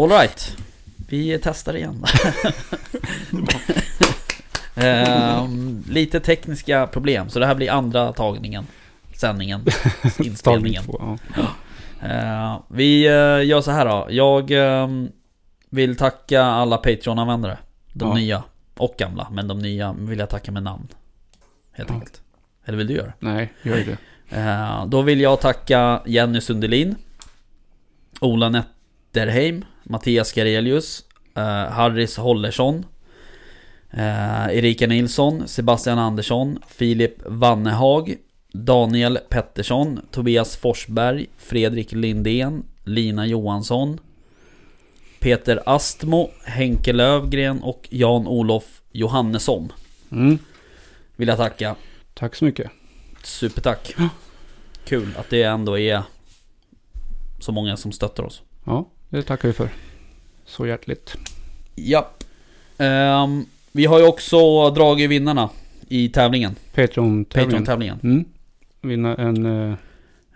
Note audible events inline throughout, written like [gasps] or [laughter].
Alright, vi testar igen. [laughs] Ehm, lite tekniska problem, så det här blir andra tagningen. Sändningen, [laughs] inspelningen. Två, ja. Eh, vi eh, gör så här då. Jag ehm, vill tacka alla Patreon-användare. De Ja. nya och gamla, men de nya vill jag tacka med namn. Helt Ja. enkelt. Eller vill du göra Nej, gör det. Eh, Då vill jag tacka Jenny Sundelin Ola Netterheim Mattias Garelius eh, Harris Hollersson eh, Erika Nilsson Sebastian Andersson Filip Vannehag Daniel Pettersson Tobias Forsberg Fredrik Lindén Lina Johansson Peter Astmo Henke Lövgren och Jan-Olof Johannesson Mm. Vill jag tacka Tack så mycket. Supertack. Kul att det ändå är så många som stöttar oss. Ja, det tackar vi för. Så hjärtligt. Japp. Ehm, vi har ju också dragit vinnarna i tävlingen. Patreon-tävlingen. Patreon-tävlingen. Mm. Vinna en... eh,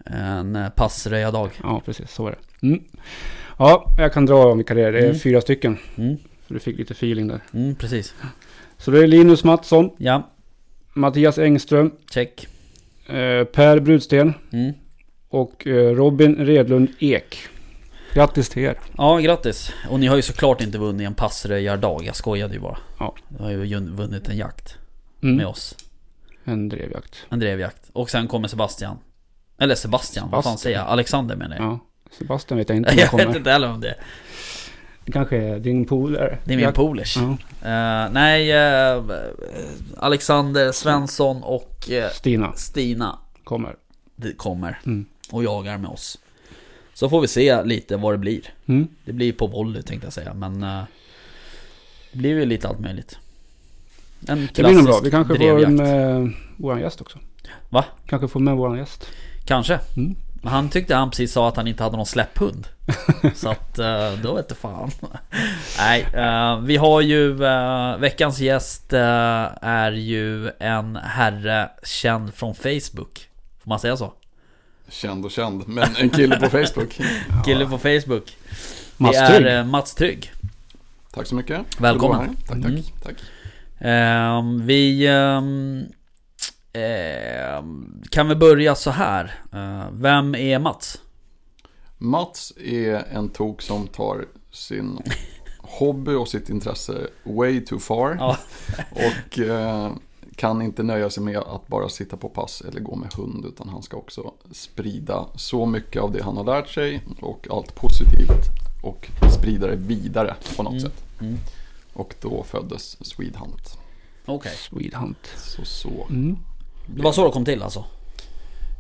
En eh, passröjardag. ja, precis. Så är det. Mm. Ja, jag kan dra om vilka det är. Det är Mm. fyra stycken. Mm, För du fick lite feeling där. mm, precis. Så det är Linus Mattsson, Ja, Mattias Engström, check. eh, Per Brudsten Mm. och eh, Robin Redlund Ek. Grattis till er. Ja, grattis. Och ni har ju såklart inte vunnit en passröjardag. Jag skojade ju bara. Ja. Ni har ju vunnit en jakt Mm. med oss. En drevjakt. En drevjakt. Och sen kommer Sebastian. Eller Sebastian, vad fan Sebastian. säger jag? Alexander menar jag. Ja. Sebastian vet jag inte om [laughs] Jag jag vet kommer. inte heller om det. Det kanske är din polare. Det är min polers. Ja. Eh, nej, eh, Alexander Svensson och eh, Stina Stina kommer. det kommer Mm. och jagar med oss. Så får vi se lite vad det blir. Mm. Det blir på volley tänkte jag säga, men eh, det blir ju lite allt möjligt. En Det blir nog bra. Vi kanske får drevjakt. med våran gäst också. Va? Kanske får med våran gäst. Kanske. Mm. Han tyckte han precis sa att han inte hade någon släpphund. [laughs] Så att eh, då vet du fan. Nej, eh, vi har ju veckans gäst är ju en herre känd från Facebook. Får man säga så? Känd och känd, men en kille på Facebook. [laughs] Kille på Facebook. Mats det Trygg. är eh, Mats Trygg. Tack så mycket. Välkommen. Kul att vara här. Tack, Mm. tack. tack. Ehm, vi ehm, kan vi börja så här. Eh, vem är Mats? Mats är en tok som tar sin [laughs] hobby och sitt intresse way too far. Ja. Och eh, kan inte nöja sig med att bara sitta på pass eller gå med hund. Utan han ska också sprida så mycket av det han har lärt sig och allt positivt. Och sprida det vidare på något Mm. sätt. Mm. Och då föddes Swedehunt. Okej. Swedehunt. Så så. Mm. Det var så det kom till alltså?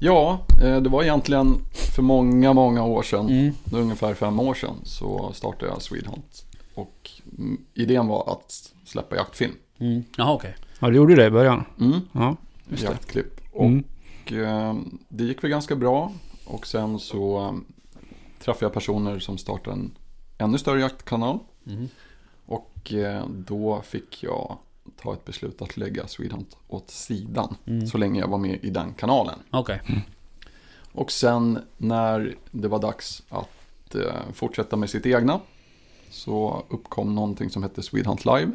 Ja, eh, det var egentligen för många, många år sedan. Mm. Ungefär fem år sedan så startade jag Swedehunt. Och mm, idén var att släppa jaktfilm. Mm. Jaha okej. Ja, du gjorde det i början. Mm, Ja, just det. jaktklipp. Och Mm. eh, det gick väl ganska bra. Och sen så eh, träffade jag personer som startade en ännu större jaktkanal. Mm. Och eh, då fick jag ta ett beslut att lägga Swedehunt åt sidan. Mm. Så länge jag var med i den kanalen. Okej. Och sen när det var dags att eh, fortsätta med sitt egna så uppkom någonting som hette Swedehunt Live.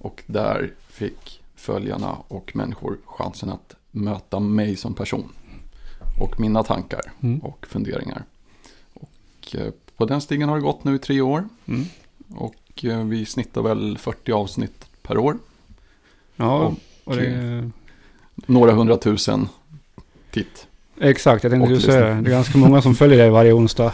Och där fick följarna och människor chansen att möta mig som person. Och mina tankar Mm. och funderingar. Och eh, på den stigen har det gått nu i tre år. Mm. Och eh, vi snittar väl 40 avsnitt per år. Ja, Och, och det... Några hundratusen titt. Exakt, jag tänkte du säga det. Det är ganska många som följer dig varje onsdag.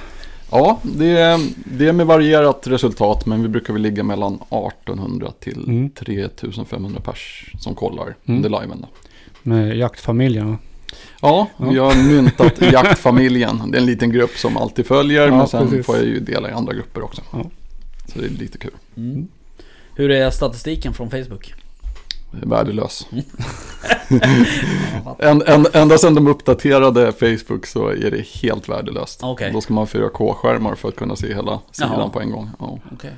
Ja, det är, det är med varierat resultat men vi brukar väl ligga mellan 1800 till Mm. 3500 pers som kollar Mm. under liven. Då. Med jaktfamiljen. va? Ja, Ja. vi har myntat [laughs] jaktfamiljen. Det är en liten grupp som alltid följer Ja, men sen precis. får jag ju dela i andra grupper också. Ja. Så det är lite kul. Mm. Hur är statistiken från Facebook? Värdelös. [laughs] En, en, ända sedan de uppdaterade Facebook så är det helt värdelöst. Okej. Då ska man ha 4K-skärmar för att kunna se hela sidan Jaha. på en gång. Ja. Okej.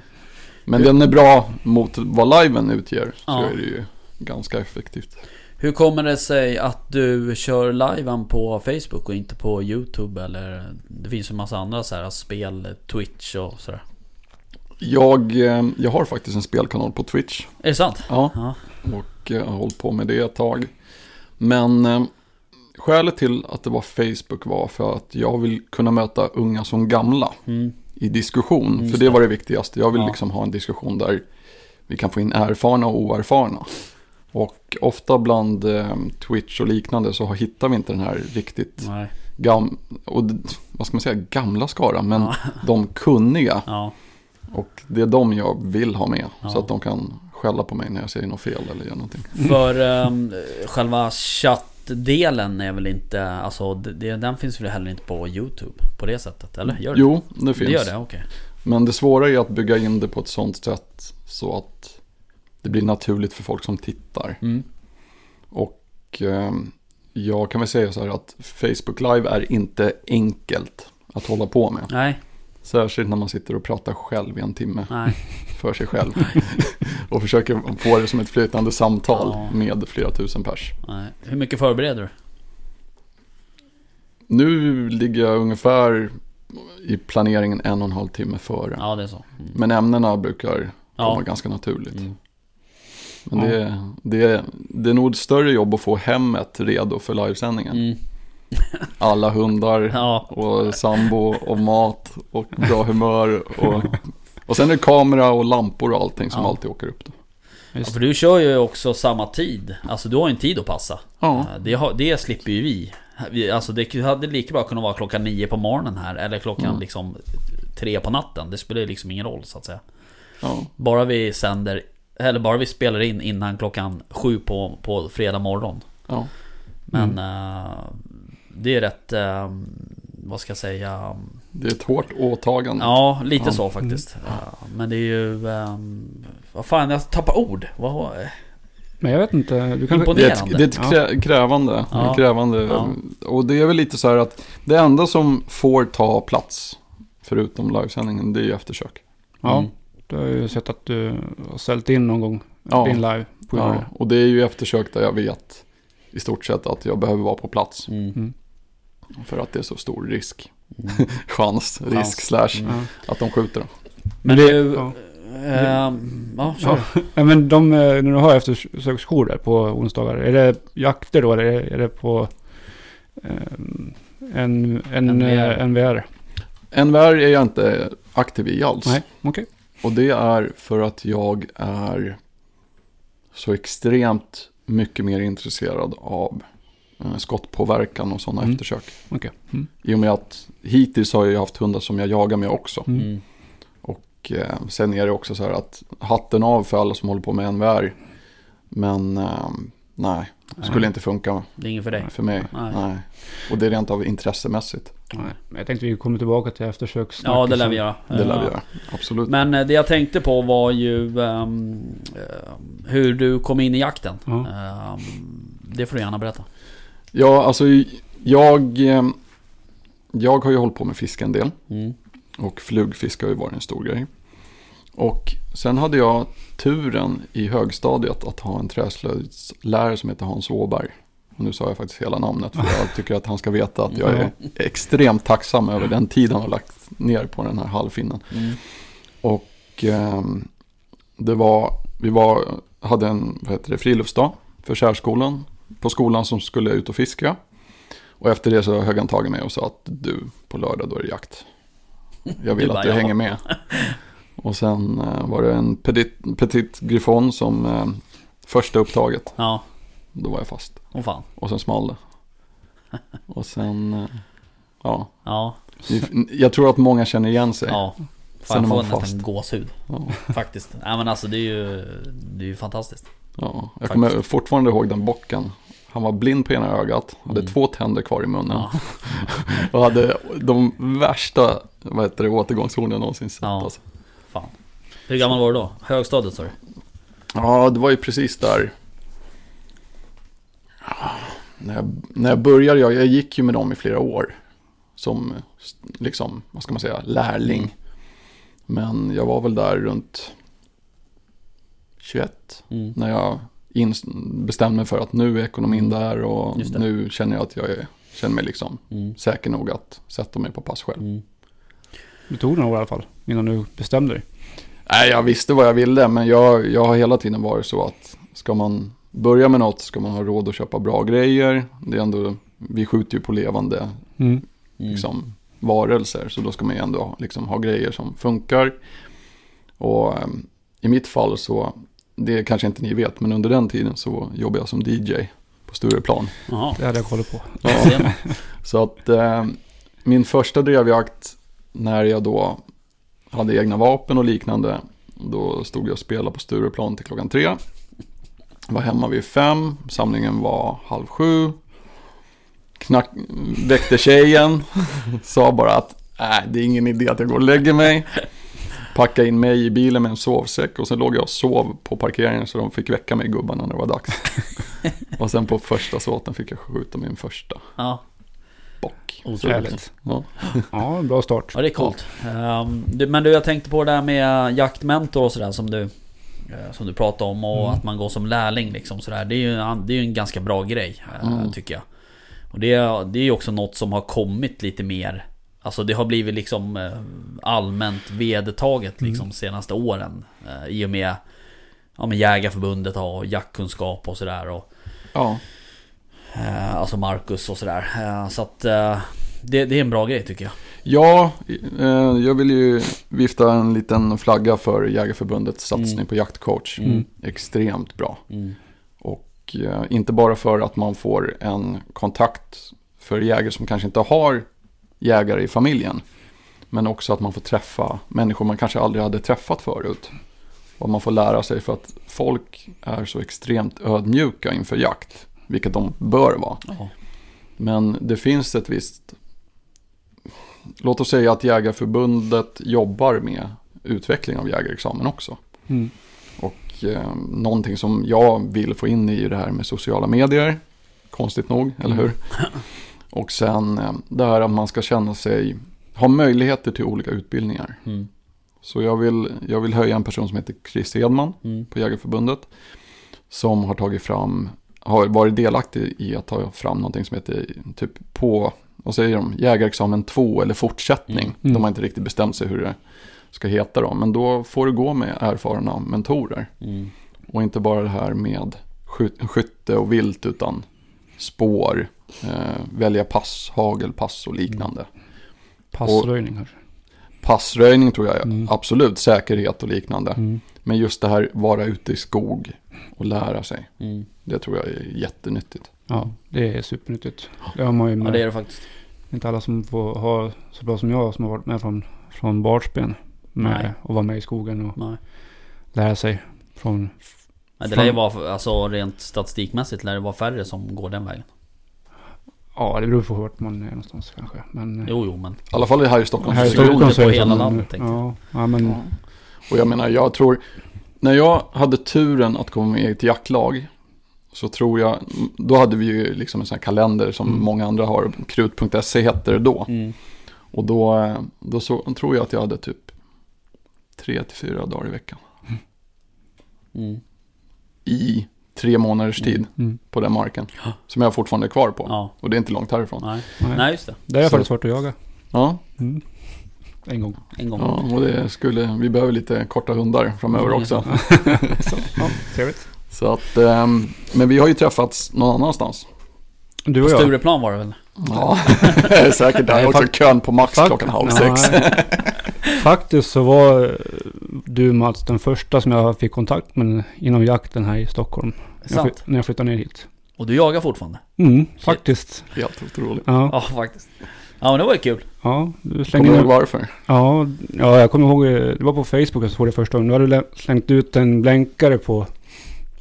Men den är bra mot vad liven utger. Så Ja. är det ju ganska effektivt. Hur kommer det sig att du kör liven på Facebook och inte på YouTube eller Det finns ju massa andra så här spel, Twitch och sådär Jag, eh, jag har faktiskt en spelkanal på Twitch. Är det sant? Ja, Ja. Och eh, har hållit på med det ett tag. Men eh, skälet till att det var Facebook var för att jag vill kunna möta unga som gamla Mm. i diskussion. Just för det var det viktigaste. Jag vill Ja. liksom ha en diskussion där vi kan få in erfarna och oerfarna. Och ofta bland eh, Twitch och liknande så hittar vi inte den här riktigt Nej. gam och, vad ska man säga, gamla skaran. Men Ja. de kunniga. Ja. Och det är de jag vill ha med. Ja. Så att de kan skälla på mig när jag säger något fel eller gör någonting. För um, själva chattdelen är väl inte, alltså det, den finns väl heller inte på YouTube på det sättet? Eller? Gör det? Jo, det finns. det gör det, okej. Men det svåra är att bygga in det på ett sånt sätt så att det blir naturligt för folk som tittar. Mm. Och eh, jag kan väl säga så här att Facebook Live är inte enkelt att hålla på med. Nej, Särskilt när man sitter och pratar själv i en timme nej. för sig själv. [laughs] och försöker få det som ett flytande samtal Ja. med flera tusen pers. nej. Hur mycket förbereder du? Nu ligger jag ungefär i planeringen en och en halv timme före. Ja, det är så. Mm. Men ämnena brukar komma Ja. ganska naturligt. Mm. Men det, är- det, är- det är nog ett större jobb att få hemmet redo för livesändningen. Mm. Alla hundar Ja, och sambo och mat och bra humör. Och, och sen är det kamera och lampor och allting som Ja. alltid åker upp. Då. Ja, för du kör ju också samma tid. Alltså du har ju en tid att passa. Ja, Eh, Det, har, det slipper ju vi. vi. Alltså det hade lika bra kunnat vara klockan nio på morgonen här. Eller klockan Mm. liksom tre på natten. Det spelar ju liksom ingen roll så att säga. ja, Bara vi sänder, eller bara vi spelar in innan klockan sju på, på fredag morgon. ja. Men eh, det är rätt, eh, vad ska jag säga? Det är ett hårt åtagande. Ja, lite Ja. så faktiskt. Eh, Men det är ju, eh, vad fan jag tappar ord. Vad, Men jag vet inte. Du kan... Imponerande. Det är ett, det är ett krä, krävande. Ja. krävande Ja. Och det är väl lite så här att det enda som får ta plats, förutom livesändningen, det är ju eftersök. Ja, Mm. du har ju sett att du har ställt in någon gång. Ja. Din live. På Ja, ja. och det är ju eftersök där jag vet i stort sett att jag behöver vara på plats. Mm. För att det är så stor risk. Mm. Chans, [laughs] Chans. risk, slash Mm. Att de skjuter. Men det- du, ja. eh, ja. [laughs] Ja, men de, eh, när du har eftersöksjour där på onsdagar. Är det jakter då? Eller är det, är på eh, en, en, NVR. eh, NVR? NVR är jag inte aktiv i alls. Nej, okej. Och det är för att jag är så extremt mycket mer intresserad av skottpåverkan och sådana Mm. eftersök. Okej. Mm. I och med att hittills har jag ju haft hundar som jag jagar med också. Mm. Mm. Och eh, sen är det också så här att hatten av för alla som håller på med NVR. Men eh, nej, skulle inte funka Det är inget för dig. för mig. Nej. Nej. Och det är rent av intressemässigt. Nej, jag tänkte vi kommer tillbaka till eftersökssnacket Ja, det lär vi göra. Det lär vi Ja. göra. Absolut. Men eh, det jag tänkte på var ju eh, hur du kom in i jakten. Ja. Ehm, det får du gärna berätta. Ja, alltså jag, eh, jag har ju hållit på med fiske en del. Mm. Och flugfiske har ju varit en stor grej. Och sen hade jag turen i högstadiet att ha en träslöjdslärare som heter Hans Åberg. Och nu sa jag faktiskt hela namnet för jag tycker att han ska veta att jag är extremt tacksam över den tid han har lagt ner på den här halvfinnen. Mm. Och ehm, det var, vi var, hade en vad heter det, friluftsdag för särskolan. På skolan som skulle ut och fiska. Och efter det så högg han tag i mig och sa att du, på lördag då är det jakt. Jag vill att du hänger med. Och sen eh, var det en petit, petit griffon som eh, första upptaget. Ja, Då var jag fast. åh fan. Och sen smal det. [laughs] Och sen, eh, ja. Ja, Jag tror att många känner igen sig. ja. Sen Fan, är jag man får fast. nästan gåshud. Ja. Faktiskt. Nej men alltså det är ju, det är ju fantastiskt. Ja, jag kommer fortfarande ihåg den bocken. Han var blind på ena ögat, hade Mm. två tänder kvar i munnen Ja. [laughs] och hade de värsta vad heter det, återgångshornen jag någonsin sett. Ja. Alltså. Fan. Hur gammal var du då? Högstadiet sa du? ja, det var ju precis där. När jag, när jag började, jag, jag gick ju med dem i flera år. Som, liksom, vad ska man säga, lärling. Mm. Men jag var väl där runt 21. Mm. När jag bestämde mig för att nu är ekonomin där och Mm. Just det. nu känner jag att jag är, känner mig liksom Mm. säker nog att sätta mig på pass själv. Mm. Du tog några år i alla fall, innan du bestämde dig. Nej, jag visste vad jag ville, men jag, jag har hela tiden varit så att ska man börja med något ska man ha råd att köpa bra grejer. Det är ändå, vi skjuter ju på levande Mm. Mm. liksom, varelser, så då ska man ju ändå liksom, ha grejer som funkar. Och ehm, i mitt fall så, det kanske inte ni vet, men under den tiden så jobbade jag som DJ på Stureplan. Det hade jag kollat på. Ja. [laughs] Så att eh, min första drevjakt när jag då hade egna vapen och liknande. Då stod jag och spelade på Stureplan till klockan tre. Var hemma vid fem. Samlingen var halv sju. Knack, väckte tjejen. Sa bara att nej, det är ingen idé att jag går och lägger mig. Packade in mig i bilen med en sovsäck och sen låg jag och sov på parkeringen så de fick väcka mig gubbarna när det var dags. [laughs] Och sen på första såten fick jag skjuta min första Ja, bock. otroligt. Ja. [laughs] Ja, bra start. Ja, det är coolt. Du, men du, jag tänkte på det där med jaktmentor och sådär som du eh, Som du pratade om och Mm. att man går som lärling liksom sådär. Det är ju en, det är ju en ganska bra grej eh, Mm. tycker jag. Och det, det är ju också något som har kommit lite mer Alltså det har blivit liksom eh, allmänt vedertaget Mm. liksom senaste åren. eh, I och med Ja men Jägarförbundet har jaktkunskap och sådär och ja. eh, Alltså Marcus och sådär. Så att det, det är en bra grej tycker jag. Ja, jag vill ju vifta en liten flagga för Jägarförbundets satsning Mm. på jaktcoach. Mm. Extremt bra. Mm. Och inte bara för att man får en kontakt för jägare som kanske inte har jägare i familjen. Men också att man får träffa människor man kanske aldrig hade träffat förut. Och man får lära sig för att folk är så extremt ödmjuka inför jakt. Vilket de bör vara. Ja. Men det finns ett visst... Låt oss säga att Jägarförbundet jobbar med utveckling av jägarexamen också. Mm. Och eh, någonting som jag vill få in i det här med sociala medier. Konstigt nog, eller hur? [clears throat] Och sen eh, det här att man ska känna sig, ha möjligheter till olika utbildningar. Mm. Så jag vill, jag vill höja en person som heter Chris Edman Mm. på Jägarförbundet. Som har tagit fram, har varit delaktig i att ta fram någonting som heter typ på, vad säger de, jägarexamen 2 eller fortsättning. Mm. De har inte riktigt bestämt sig hur det ska heta då. Men då får du gå med erfarna mentorer. Mm. Och inte bara det här med sky- skytte och vilt utan spår, välja pass, hagelpass och liknande. Passröjning kanske. Passröjning tror jag Mm. absolut, säkerhet och liknande. Mm. Men just det här vara ute i skog och lära sig. Mm. Det tror jag är jättenyttigt. Ja, det är supernyttigt. Det har man ju Ja med. det är det faktiskt. Inte alla som får ha så bra som jag som har varit med från, från barnsben. Med Nej. och vara med i skogen och Nej. lära sig från... Nej, det lär ju vara, alltså rent statistikmässigt lär det vara färre som går den vägen. Ja, det beror på vart man är någonstans kanske. Men... Jo, jo, men I alla fall här i Stockholm. här i. Stockholm så är det hela landet, Ja, ja men... Ja. Och jag menar, jag tror, när jag hade turen att komma med i ett jaktlag, så tror jag, då hade vi ju liksom en sån här kalender som Mm. många andra har, krut.se hette det då. mm. Och då, eh, då så, tror jag att jag hade typ tre till fyra dagar i veckan. Mm. I tre månaders tid Mm. på den marken. Ja. Som jag fortfarande är kvar på. Ja, Och det är inte långt härifrån. nej. Nej. Nej, just det. Det har jag faktiskt varit att jaga. Ja, Mm. En gång. En gång. ja, och det skulle, vi behöver lite korta hundar framöver också. [laughs] så, ja, trevligt. Så att, ehm, men vi har ju träffats någon annanstans. Du På och jag. Stureplan var det väl? Ja, [laughs] säkert. Där är också kön på max klockan halv sex. Faktiskt så var eh, du Mats den första som jag fick kontakt med inom jakten här i Stockholm. När jag, när jag flyttade ner hit. Och du jagar fortfarande? Mm, faktiskt. Helt otroligt. Ja, Ja, faktiskt. Ja, men det var ju kul. ja, du Kommer slängde du ihåg varför? ja, ja, jag kommer ihåg, eh, det var på Facebook jag såg det första gången. Du hade lä- slängt ut en blänkare på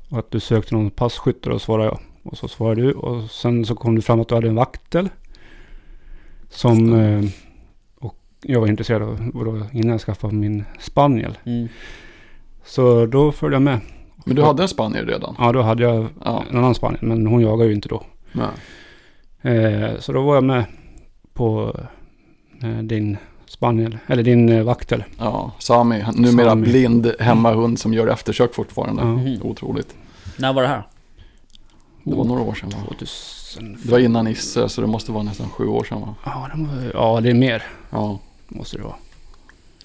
att du sökte någon passkytt och svarade jag. Och så svarade du och sen så kom det fram att du hade en vaktel. Som, jag var intresserad av, då innan jag skaffade min spaniel. Mm. Så då följde jag med. Men du hade en spanier redan? Ja, då hade jag Ja. en annan spaniel, men hon jagar ju inte då. Nej. Eh, så då var jag med på eh, din spaniel, eller din eh, vaktel. Ja, Sami, numera Sami. blind hemmahund som gör eftersök fortfarande. Mhm. Otroligt. När var det här? Det var några år sedan va? 2005. Det var innan Nisse så det måste vara nästan sju år sedan va? Ja, det, var, ja, det är mer. Ja. Måste det vara.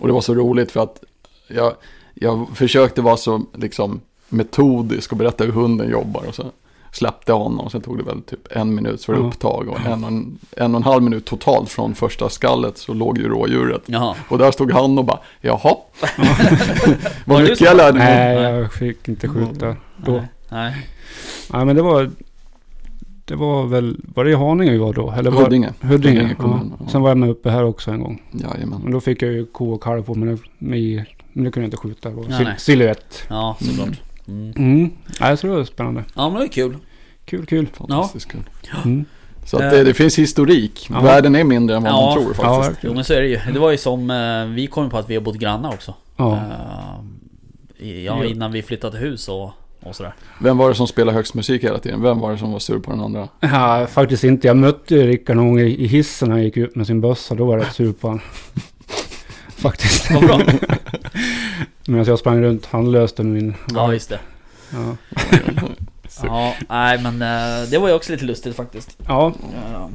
Och det var så roligt för att jag, jag försökte vara så liksom metodisk och berätta hur hunden jobbar och så släppte jag honom och sen tog det väl typ en minut för Ja. upptag och en och en, en och en halv minut totalt från första skallet så låg ju rådjuret. Jaha. Och där stod han och bara, jaha. [laughs] Var Vad mycket jag lärde mig. Nej, Nej. jag fick inte skjuta då. Nej. Nej. Nej, men det var... Det var väl... Var det i Haninge vi var då? Eller var, Huddinge. Huddinge. Huddinge kommun, ja. ja. Sen var jag med uppe här också en gång. Jajamän. Men då fick jag ju ko och kalv på mig. Men, men det kunde jag inte skjuta. Det var Nej, sil- nej. silhuett. Ja, såklart. Mm. Mm. Nej, så det var spännande. Ja, men det är kul. Kul, kul. Fantastiskt kul. Mm. Så att det, det finns historik. Ja. Världen är mindre än vad Ja. man tror Ja, faktiskt. Jo verkligen. men så är det ju. Det var ju som, eh, vi kom på att vi har bott grannar också. Ja. Eh, ja, innan vi flyttade hus och, och sådär. Vem var det som spelade högst musik hela tiden? Vem var det som var sur på den andra? Ja, faktiskt inte. Jag mötte Rickard någon gång i hissen när han gick ut med sin bössa. Då var jag rätt sur på honom. [laughs] faktiskt. Vad bra. [laughs] Medan jag sprang runt handlöst med min Ja, just det. Ja. Ja, nej men eh, det var ju också lite lustigt faktiskt. ja. Eh,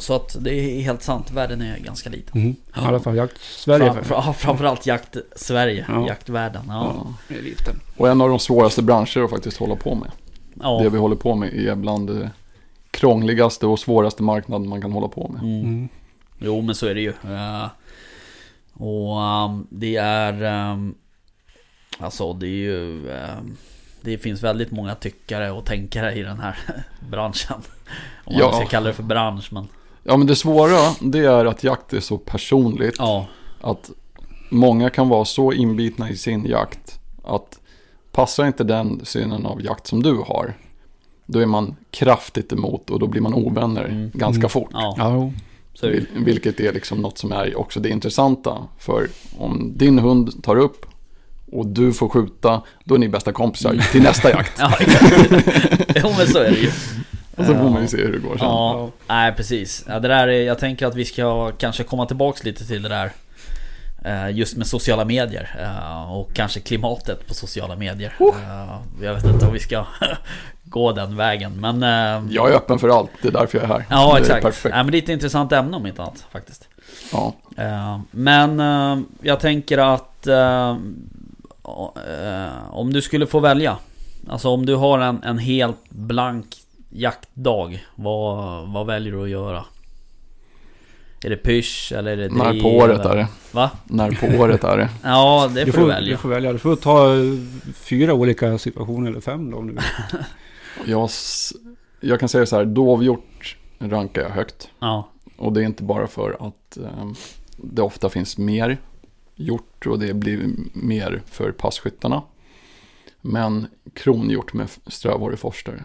Så att det är helt sant, världen är ganska liten. Mm. I alla fall jakt-Sverige. Fram, fra- ja, framförallt jakt-Sverige, Ja. jaktvärlden. Ja. Ja. Det är liten. Och en av de svåraste branscher att faktiskt hålla på med. Ja. Det vi håller på med är bland det krångligaste och svåraste marknaden man kan hålla på med. Mm. Mm. Jo men så är det ju. Eh, och ehm, det är... ehm, alltså det är ju... ehm, det finns väldigt många tyckare och tänkare i den här [laughs] branschen. Om man Ja. ska kalla det för bransch men... Ja men det svåra det är att jakt är så personligt. Ja. Att många kan vara så inbitna i sin jakt. Att passar inte den synen av jakt som du har. Då är man kraftigt emot och då blir man ovänner Mm. ganska fort. Ja, Ja. Vil- Vilket är liksom något som är också det intressanta. För om din hund tar upp och du får skjuta, då är ni bästa kompisar [laughs] till nästa jakt. Ja, jo men så är det ju. Och så får man ju se hur det går sen. Ja, nej precis. Ja, det där är, jag tänker att vi ska kanske komma tillbaks lite till det där. eh, Just med sociala medier eh, och kanske klimatet på sociala medier. Eh, Jag vet inte om vi ska [laughs] gå den vägen men... Jag är öppen för allt, det är därför jag är här. Ja det exakt. perfekt. Nej, men det är ett intressant ämne om inte annat faktiskt. Ja. Men jag tänker att om du skulle få välja. Alltså om du har en, en helt blank jaktdag. Vad, vad väljer du att göra? Är det pysch eller är det När driv, på året är det? Va? När på året är det? [laughs] Ja det Du får får, du välja. du får välja. Du får ta eh, fyra olika situationer eller fem då om du vill. [laughs] Jag, jag kan säga så här, dovhjort rankar jag högt. Ja. Och det är inte bara för att eh, det ofta finns mer hjort och det blir mer för passkyttarna. Men kronhjort med strövhårig forster.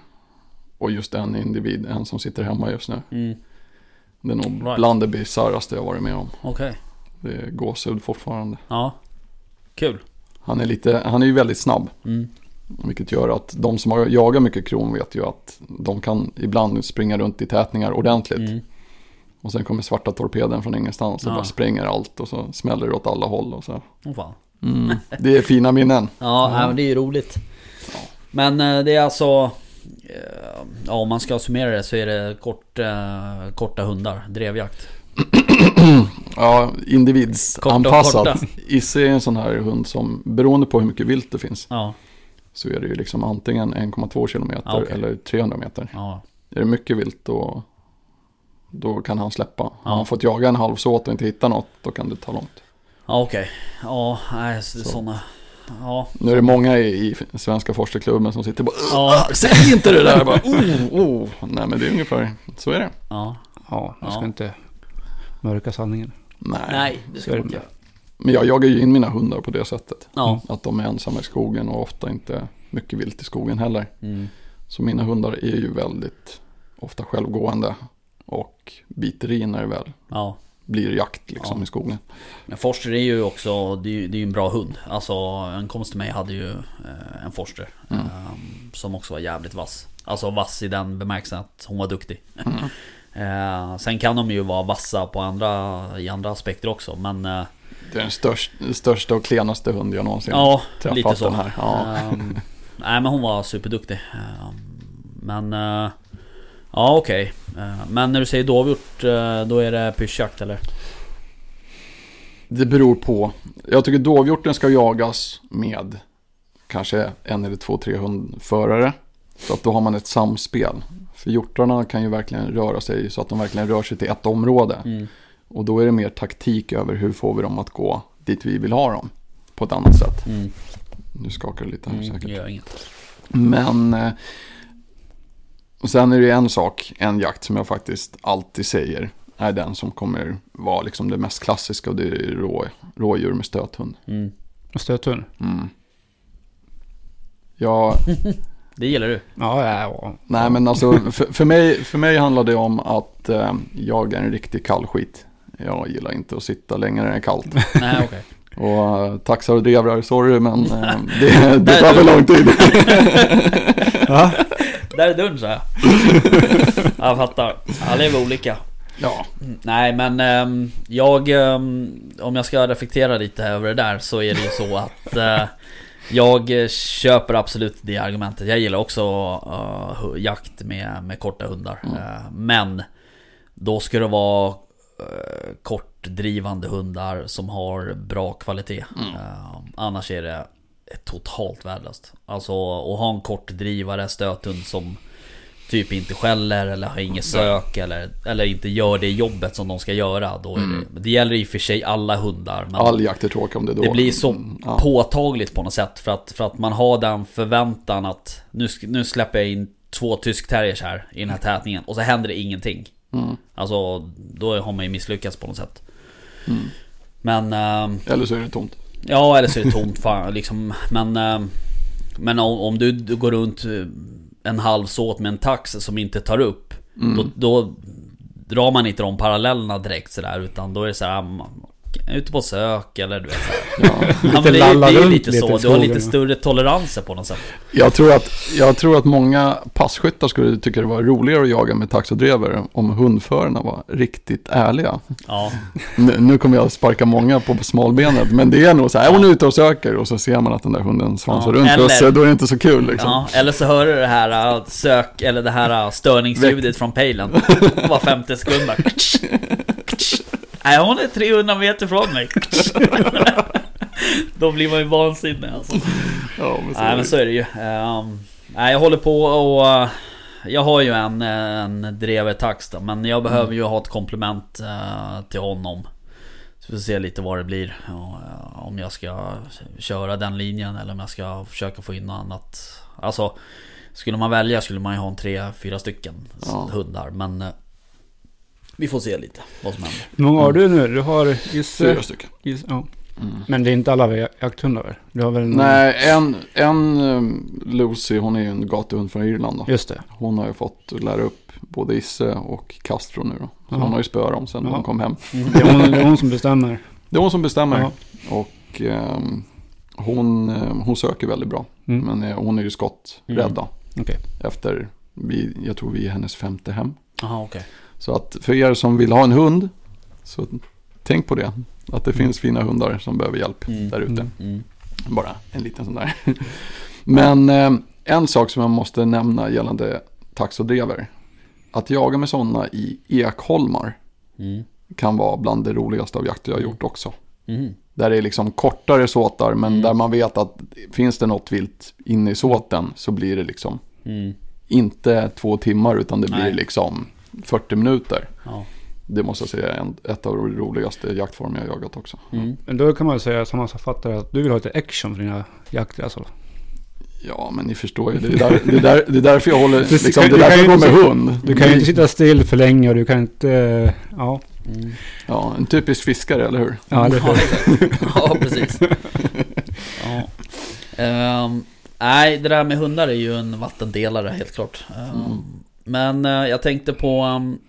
Och just en individ, en som sitter hemma just nu. Mm. Det är nog Right. bland det bisarraste jag varit med om. Okej. Det är gåshud fortfarande. Ja. Kul. Han är, lite, han är ju väldigt snabb. Mm. Vilket gör att de som har jagat mycket kron vet ju att de kan ibland springa runt i tätningar ordentligt. Mm. Och sen kommer svarta torpeden från ingenstans och Ja. bara spränger allt och så smäller det åt alla håll. Och så. Fan. Mm. Det är fina minnen. [laughs] Ja, nej, men det är ju roligt. Men eh, det är alltså... Ja, om man ska summera det så är det kort, eh, korta hundar, drevjakt. [clears throat] Ja, individsanpassat. Isse är en sån här hund som, beroende på hur mycket vilt det finns, Ja, så är det ju liksom antingen 1,2 kilometer Ja, okej. eller 300 meter. ja, Är det mycket vilt då, då kan han släppa. Har Ja. han fått jaga en halv såt och inte hitta något, då kan det ta långt. ja okej. Ja, nej, så Ja, Nu är det många i, i svenska forskarklubben som sitter och bara Ja. "Ugh, Säg inte det där! Bara, oh, oh. Nej men det är ungefär, så är det. ja. Ja, jag ska Ja. inte mörka sanningen. Nej. Nej, det ska man inte göra. Men jag jagar ju in mina hundar på det sättet. Ja. Att de är ensamma i skogen och ofta inte mycket vilt i skogen heller. Mm. Så mina hundar är ju väldigt ofta självgående och biter i när det väl Ja. Blir jakt liksom Ja. i skogen. Men Forster är ju också, det är ju det är ju en bra hund. Alltså en kompis till mig hade ju eh, en Forster. Mm. eh, som också var jävligt vass. Alltså vass i den bemärkelsen att hon var duktig. Mm. [laughs] Eh, sen kan de ju vara vassa på andra, i andra aspekter också. Men eh, Det är den största, största och klenaste hund jag någonsin ja, träffat lite så. den här. Ja. Ehm, [laughs] nej men hon var superduktig. Eh, Men... eh, Ja okej. Eh, Men när du säger dovhjort, eh, då är det pyrschjakt eller? Det beror på. Jag tycker dovhjorten ska jagas med kanske en eller två, tre hundförare. Så att då har man ett samspel. För hjortarna kan ju verkligen röra sig så att de verkligen rör sig till ett område. Mm. Och då är det mer taktik över hur får vi dem att gå dit vi vill ha dem. På ett annat sätt. Mm. Nu skakar det lite här Mm, säkert. gör inget. Men eh, och sen är det en sak, en jakt som jag faktiskt alltid säger är den som kommer vara liksom det mest klassiska och det är rå, rådjur med stöthund. Mm. Och stöthund. Mm. Ja, [laughs] Det gillar du? Ja, ja, ja. nej men alltså för, för, mig, för mig handlar det om att eh, jag är en riktig kallskit. Jag gillar inte att sitta längre när det är kallt. [laughs] Nej okej. Och uh, taxar och drevrar, sorry men eh, det, det [laughs] tar för lång tid. Där är dörren så här. [laughs] Jag fattar. Alla är vi olika. ja, Mm, Nej men ehm, jag, ehm, om jag ska reflektera lite över det där så är det ju så att eh, jag köper absolut det argumentet. Jag gillar också hu- jakt med, med korta hundar. Mm. Eh, men då ska det vara uh, kortdrivande hundar som har bra kvalitet. Mm. Eh, annars är det totalt värdelöst. Alltså att ha en kortdrivare stöthund som typ inte skäller eller har inget sök eller, eller inte gör det jobbet som de ska göra. Då är det, det gäller i och för sig alla hundar. Men all jakt är tråkig om det är det blir så Mm, ja. påtagligt på något sätt. För att, för att man har den förväntan att nu, nu släpper jag in två tyskterriers här i den här tätningen. Och så händer det ingenting. Mm. Alltså då har man ju misslyckats på något sätt. Mm. Men... ehm, Eller så är det tomt. Ja eller så är det tomt fan liksom. Men, eh, men om, om du, du går runt eh, en halv såt med en tax som inte tar upp. Mm. Då, då drar man inte de parallellerna direkt sådär. Utan då är det såhär, ute på sök eller du vet. Ja. [laughs] Ja, men det, är- lalla det är runt lite lite så. Du har lite större toleranser på något sätt. Jag, tror att, jag tror att många passkyttar skulle tycka det var roligare att jaga med tax och drever om hundförarna var riktigt ärliga. Ja, Nu, nu kommer jag sparka många på smalbenet, men det är nog så här, hon är ute och söker och så ser man att den där hunden svansar Ja, runt eller- och så då är det inte så kul liksom. ja. Eller så hör du det här äh, sök, eller det här äh, störningsljudet från pejlen. [laughs] Var femte sekund bara. Nej hon är 300 meter från mig. [laughs] Då blir man ju vansinnig alltså. Ja, men så Nej är men så är det ju. Ehm, nej jag håller på och... eh, jag har ju en, en drevertax då, men jag behöver ju ha ett komplement eh, till honom. Så vi får se lite vad det blir. Eh, om jag ska köra den linjen eller om jag ska försöka få in något annat. Alltså, skulle man välja skulle man ju ha en tre, fyra stycken Ja. hundar. Men vi får se lite vad som händer. Hur många har du nu? Du har Isse. Fyra stycken. Isse ja. Mm. Men det är inte alla ja- jakthundar? Du har väl någon- Nej, en, en um, Lucy, hon är ju en gatuhund från Irland då. Just det. Hon har ju fått lära upp både Isse och Castro nu då. Så hon har ju spöat dem sen Ja. hon kom hem. Det är hon, det är hon som bestämmer. [laughs] Det är hon som bestämmer. Ja. Och ehm, hon, ehm, hon söker väldigt bra. Mm. Men eh, hon är ju skotträdd då. Okej. Efter, vi, jag tror vi är hennes femte hem. Jaha okej. Så att för er som vill ha en hund, så tänk på det. Att det finns fina hundar som behöver hjälp Mm. där ute. Mm. Mm. Bara en liten sån där. Men eh, en sak som jag måste nämna gällande tax och drever. Att jaga med sådana i ekholmar Mm. kan vara bland det roligaste av jakter jag har gjort också. Mm. Där det är liksom kortare såtar men Mm. där man vet att finns det något vilt inne i såten så blir det liksom Mm. inte två timmar utan det blir Nej. liksom 40 minuter. Ja. Det måste jag säga är en, ett av de roligaste jaktformer jag har jagat också. Mm. Men då kan man säga sammanfattare att du vill ha lite action för dina jakter alltså. Ja, men ni förstår ju. Det är, där, det är, där, det är därför jag håller, [laughs] Du- liksom, det är kan därför jag går med hund. Du kan ju inte sitta still för länge och du kan inte... Ja, Mm. Ja, en typisk fiskare, eller hur? ja det Ja, exakt. [laughs] ja precis. [laughs] Ja. Ehm, nej, det där med hundar är ju en vattendelare helt klart. Ehm, Mm. Men eh, jag tänkte på... ehm,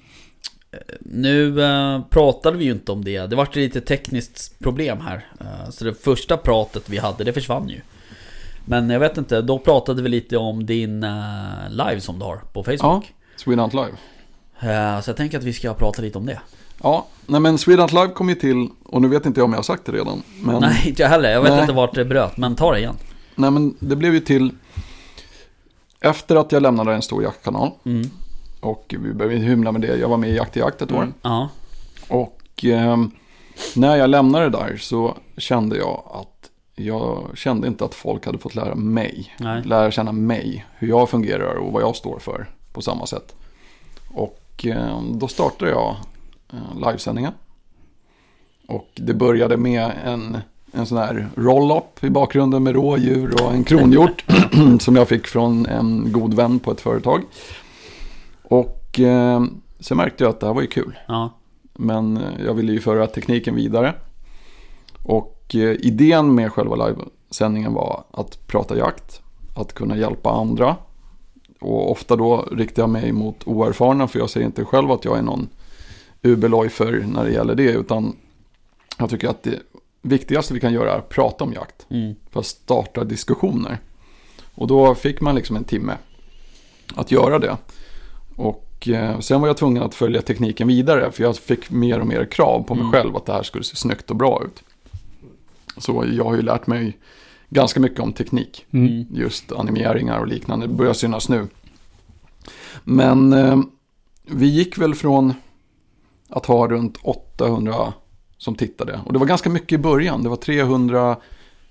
nu eh, pratade vi ju inte om det. Det vart lite tekniskt problem här. Eh, så det första pratet vi hade, det försvann ju. Men jag vet inte, då pratade vi lite om din live som du har på Facebook. Sweden Hunt Live. Så jag tänker att vi ska prata lite om det. Ja, nej men Sweden Hunt Live kom ju till, och nu vet inte jag om jag har sagt det redan. Men, Nej, inte jag heller. Jag vet Nej. inte vart det bröt, men ta det igen. nej, men det blev ju till efter att jag lämnade en stor jaktkanal. Mm. Och vi behöver inte hymla med det. Jag var med i Jakt i Jakt ett år. Mm. Ja. Och ehm, när jag lämnade där så kände jag att jag kände inte att folk hade fått lära mig. Nej. Lära känna mig, hur jag fungerar och vad jag står för på samma sätt. Och ehm, då startade jag eh, livesändningen. Och det började med en, en sån här roll-up i bakgrunden med rådjur och en kronhjort [clears throat] som jag fick från en god vän på ett företag. Och eh, sen märkte jag att det här var ju kul. Ja. Men eh, jag ville ju föra tekniken vidare. Och eh, idén med själva livesändningen var att prata jakt, att kunna hjälpa andra. Och ofta då riktar jag mig mot oerfarna för jag säger inte själv att jag är någon UB-lojfer när det gäller det. Utan jag tycker att det viktigaste vi kan göra är att prata om jakt. Mm. För att starta diskussioner. Och då fick man liksom en timme att göra det. Och eh, sen var jag tvungen att följa tekniken vidare. För jag fick mer och mer krav på mig Mm. själv att det här skulle se snyggt och bra ut. Så jag har ju lärt mig ganska mycket om teknik. Mm. Just animeringar och liknande. Det börjar synas nu. Men eh, vi gick väl från att ha runt 800 som tittade. Och det var ganska mycket i början. Det var 300,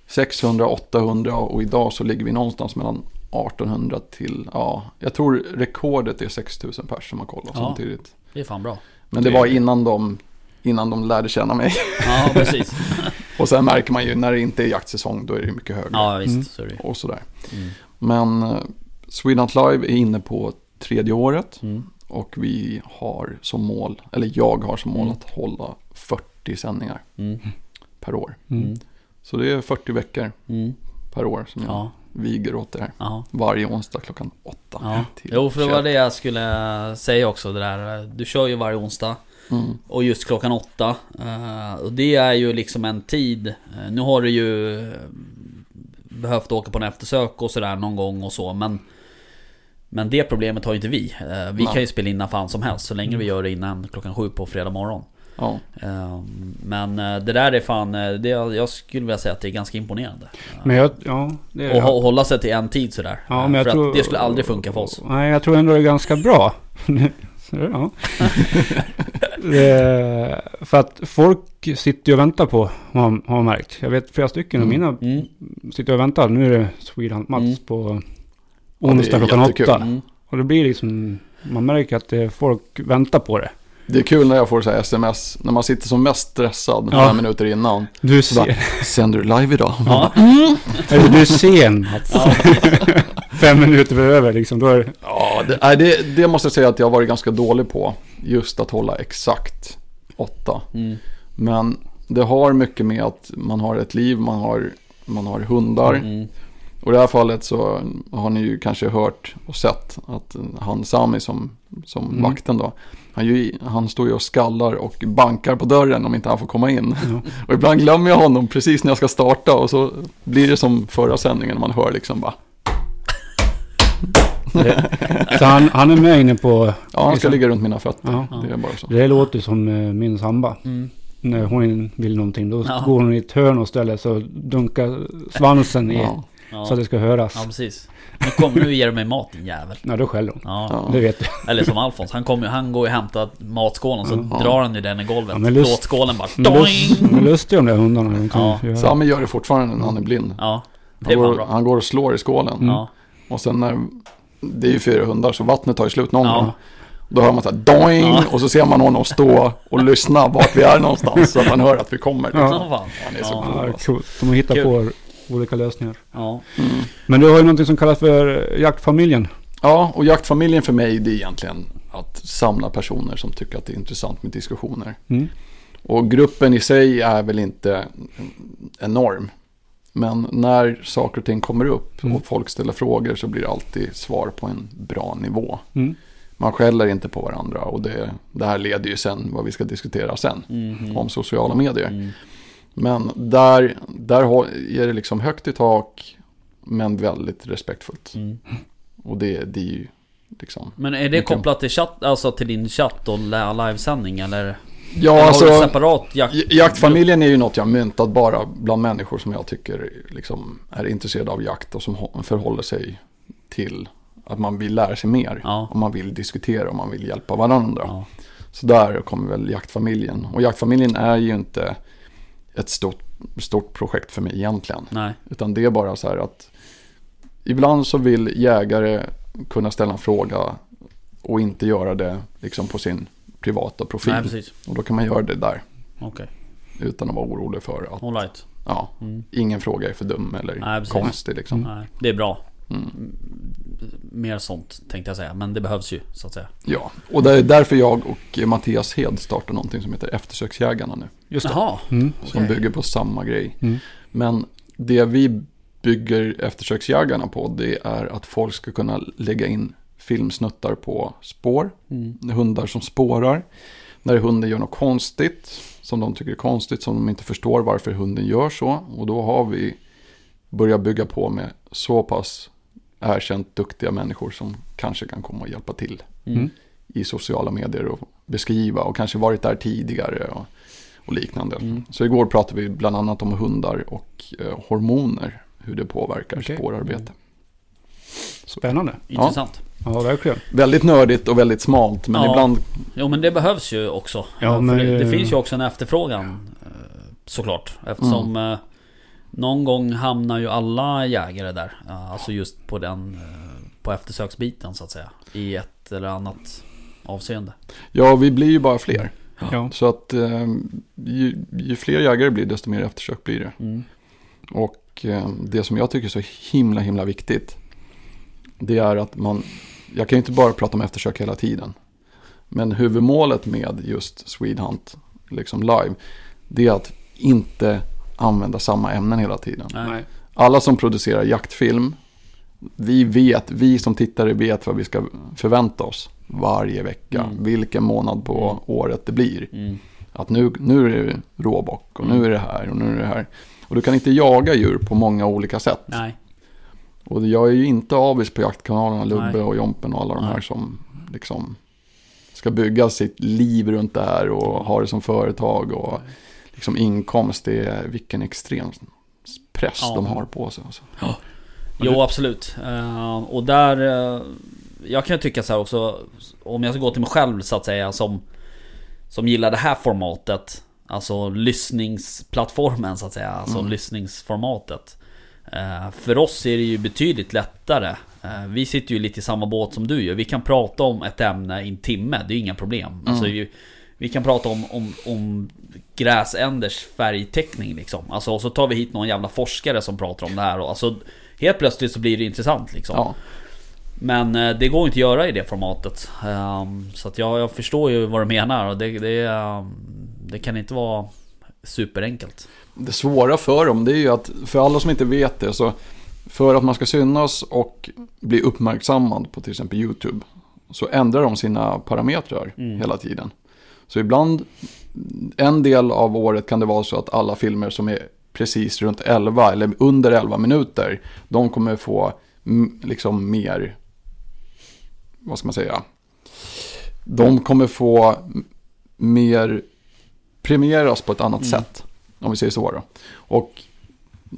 600, 800 och idag så ligger vi någonstans mellan 1800 till, ja, jag tror rekordet är 6000 pers som har kollat Ja. samtidigt. Det är fan bra. Men det var innan de, innan de lärde känna mig. Ja, precis. [laughs] Och sen märker man ju när det inte är jaktsäsong, då är det mycket högre. Ja, visst. Mm. Och sådär. Mm. Men eh, Sweden Live är inne på tredje året. Mm. Och vi har som mål, eller jag har som mål Mm. att hålla 40 sändningar Mm. per år. Mm. Så det är 40 veckor Mm. per år som jag Ja. viger åt det här. Ja. Varje onsdag klockan åtta. Ja. till Jo, för det var 21. det jag skulle säga också. Det där. Du kör ju varje onsdag. Mm. Och just klockan åtta. Eh, och det är ju liksom en tid. Eh, nu har du ju eh, behövt åka på en eftersök och sådär någon gång och så. Men, men det problemet har ju inte vi. Vi Nej. kan ju spela in när fan som helst. Så länge vi gör det innan klockan sju på fredag morgon. Ja. Eh, men eh, det där är fan, eh, det, jag skulle vilja säga att det är ganska imponerande. Men jag, ja, det Och hå- hålla sig till en tid sådär. Ja, men jag för tror- att det skulle aldrig funka för oss. Nej, jag tror ändå det är ganska bra. [laughs] Ja. [laughs] det, för att folk sitter ju och väntar på, har, har märkt. Jag vet flera stycken av Mm. mina Mm. sitter och väntar. Nu är det Sweden Mats Mm. på Ja, är onsdag klockan åtta. Mm. Och det blir liksom, man märker att det, folk väntar på det. Det är kul när jag får så här sms, när man sitter som mest stressad Ja. fem minuter innan. Du Så bara, Sänder du live idag? Ja. [laughs] eller du är sen Mats. Ja, [laughs] Fem minuter över liksom. Då är det, Ja, det, nej, det, det måste jag säga att jag har varit ganska dålig på. Just att hålla exakt åtta. mm. Men det har mycket med att man har ett liv, man har, man har hundar. Mm. Och i det här fallet så har ni ju kanske hört och sett att han Sami som, som Mm. vakten då. Han, ju, han står ju och skallar och bankar på dörren om inte han får komma in. ja. Och ibland glömmer jag honom precis när jag ska starta och så blir det som förra sändningen man hör liksom bara. Så han, han är med inne på... Ja, han ska liksom- ligga runt mina fötter. Ja. Det är bara så. Det låter som eh, min samba. Mm. När hon vill någonting. Då Ja. går hon i ett hörn och ställer sig och dunkar svansen i. Ja. Ja. Så att det ska höras. ja, precis. Nu kommer nu ger du mig mat din jävel. Ja, då skäller hon. Ja. Ja. Det vet du. Eller som Alfons, han, kommer, ju- han går ju och hämtar matskålen så Ja. drar han ju den i golvet. Ja, men lust- Plåtskålen bara De är, lust, doing! de är lustiga de där hundarna. De kan Ja. göra. Sami gör det fortfarande när han är blind. Ja, det Han går, bra. han går och slår i skålen. Ja, Och sen när, det är ju fyra hundar så vattnet tar ju slut någon Ja. gång. Då hör man så här doing Ja. och så ser man honom stå och lyssna vart vi är någonstans så att han hör att vi kommer. Ja. Liksom. ja. fan. Han är så Ja. cool. Ja, coolt. De har hittat Kul. på olika lösningar. Ja. Mm. Men du har ju någonting som kallas för jaktfamiljen. Ja, och jaktfamiljen för mig det är egentligen att samla personer som tycker att det är intressant med diskussioner. Mm. Och gruppen i sig är väl inte enorm. Men när saker och ting kommer upp Mm. och folk ställer frågor så blir det alltid svar på en bra nivå. Mm. Man skäller inte på varandra och det, det här leder ju sen vad vi ska diskutera sen. Mhm. Om sociala medier. Men där, där är det liksom högt i tak men väldigt respektfullt. Mm. Och det, det är ju liksom... Men är det kopplat till chatt, alltså till din chatt och livesändning eller? Ja, eller alltså... har du separat jakt? Jaktfamiljen är ju något jag myntat bara bland människor som jag tycker liksom är intresserade av jakt och som hå- förhåller sig till att man vill lära sig mer. Ja. Och man vill diskutera och man vill hjälpa varandra. Ja. Så där kommer väl jaktfamiljen. Och jaktfamiljen är ju inte ett stort, stort projekt för mig egentligen. Nej. Utan det är bara så här att ibland så vill jägare kunna ställa en fråga och inte göra det liksom på sin privata profil. Nej, precis. och då kan man göra det där Okej. utan att vara orolig för att right. ja, Mm. ingen fråga är för dum eller Nej, precis. konstig. Liksom. Nej, det är bra. Mm. Mer sånt tänkte jag säga. Men det behövs ju så att säga. Ja, och det är därför jag och Mattias Hed startar någonting som heter Eftersöksjägarna nu. Just det. Jaha. Mm. Som Okej. bygger på samma grej. Mm. Men det vi bygger eftersöksjägarna på det är att folk ska kunna lägga in filmsnuttar på spår. Mm. Hundar som spårar. När hunden gör något konstigt som de tycker är konstigt som de inte förstår varför hunden gör så. Och då har vi börjat bygga på med så pass erkänt duktiga människor som kanske kan komma och hjälpa till Mm. i sociala medier och beskriva och kanske varit där tidigare och, och liknande. Mm. Så igår pratade vi bland annat om hundar och eh, hormoner, hur det påverkar Okej. spårarbete. Spännande. Intressant. Ja, verkligen. Väldigt nördigt och väldigt smalt, men Ja. ibland, Jo men det behövs ju också. Ja, För men- det, det finns ju också en efterfrågan. eh, Såklart. Eftersom Mm. eh, någon gång hamnar ju alla jägare där. Alltså just på den eh, på eftersöksbiten så att säga. I ett eller annat avseende. ja vi blir ju bara fler. Ja. Så att eh, ju, ju fler jägare blir desto mer eftersök blir det. Mm. Och eh, det som jag tycker är så himla himla viktigt. Det är att man, jag kan ju inte bara prata om eftersök hela tiden. Men huvudmålet med just Swedhunt, liksom live, det är att inte använda samma ämnen hela tiden. Nej. Alla som producerar jaktfilm, vi vet, vi som tittare vet vad vi ska förvänta oss varje vecka. Mm. Vilken månad på Mm. året det blir. Mm. Att nu, nu är det råbock och Mm. nu är det här och nu är det här. Och du kan inte jaga djur på många olika sätt. Nej. Och jag är ju inte avis på jaktkanalerna, Lubbe Nej. och Jompen och alla de här Nej. som liksom ska bygga sitt liv runt det här och ha det som företag och liksom inkomst. Det är vilken extrem press Ja. de har på sig. Alltså. Jo absolut. Eh, och där... eh, jag kan ju tycka så här också. Om jag ska gå till mig själv så att säga som... Som gillar det här formatet. Alltså lyssningsplattformen så att säga. Alltså Mm. lyssningsformatet. Eh, för oss är det ju betydligt lättare. Vi sitter ju lite i samma båt som du gör. Vi kan prata om ett ämne i en timme. Det är ju inga problem. Alltså, vi, vi kan prata om, om, om gräsänders färgteckning liksom. Alltså, och så tar vi hit någon jävla forskare som pratar om det här. Och, alltså, helt plötsligt så blir det intressant liksom. Ja. Men eh, det går inte att göra i det formatet. Ehm, så att jag, jag förstår ju vad du menar. Och det, det, ehm, det kan inte vara superenkelt. Det svåra för dem det är ju att, för alla som inte vet det, så för att man ska synas och bli uppmärksammad på till exempel YouTube så ändrar de sina parametrar Mm. hela tiden. Så ibland, en del av året kan det vara så att alla filmer som är precis runt 11 eller under 11 minuter, de kommer få mm, liksom mer, vad ska man säga, de kommer få mer premieras på ett annat Mm. sätt. Om vi säger så då. Och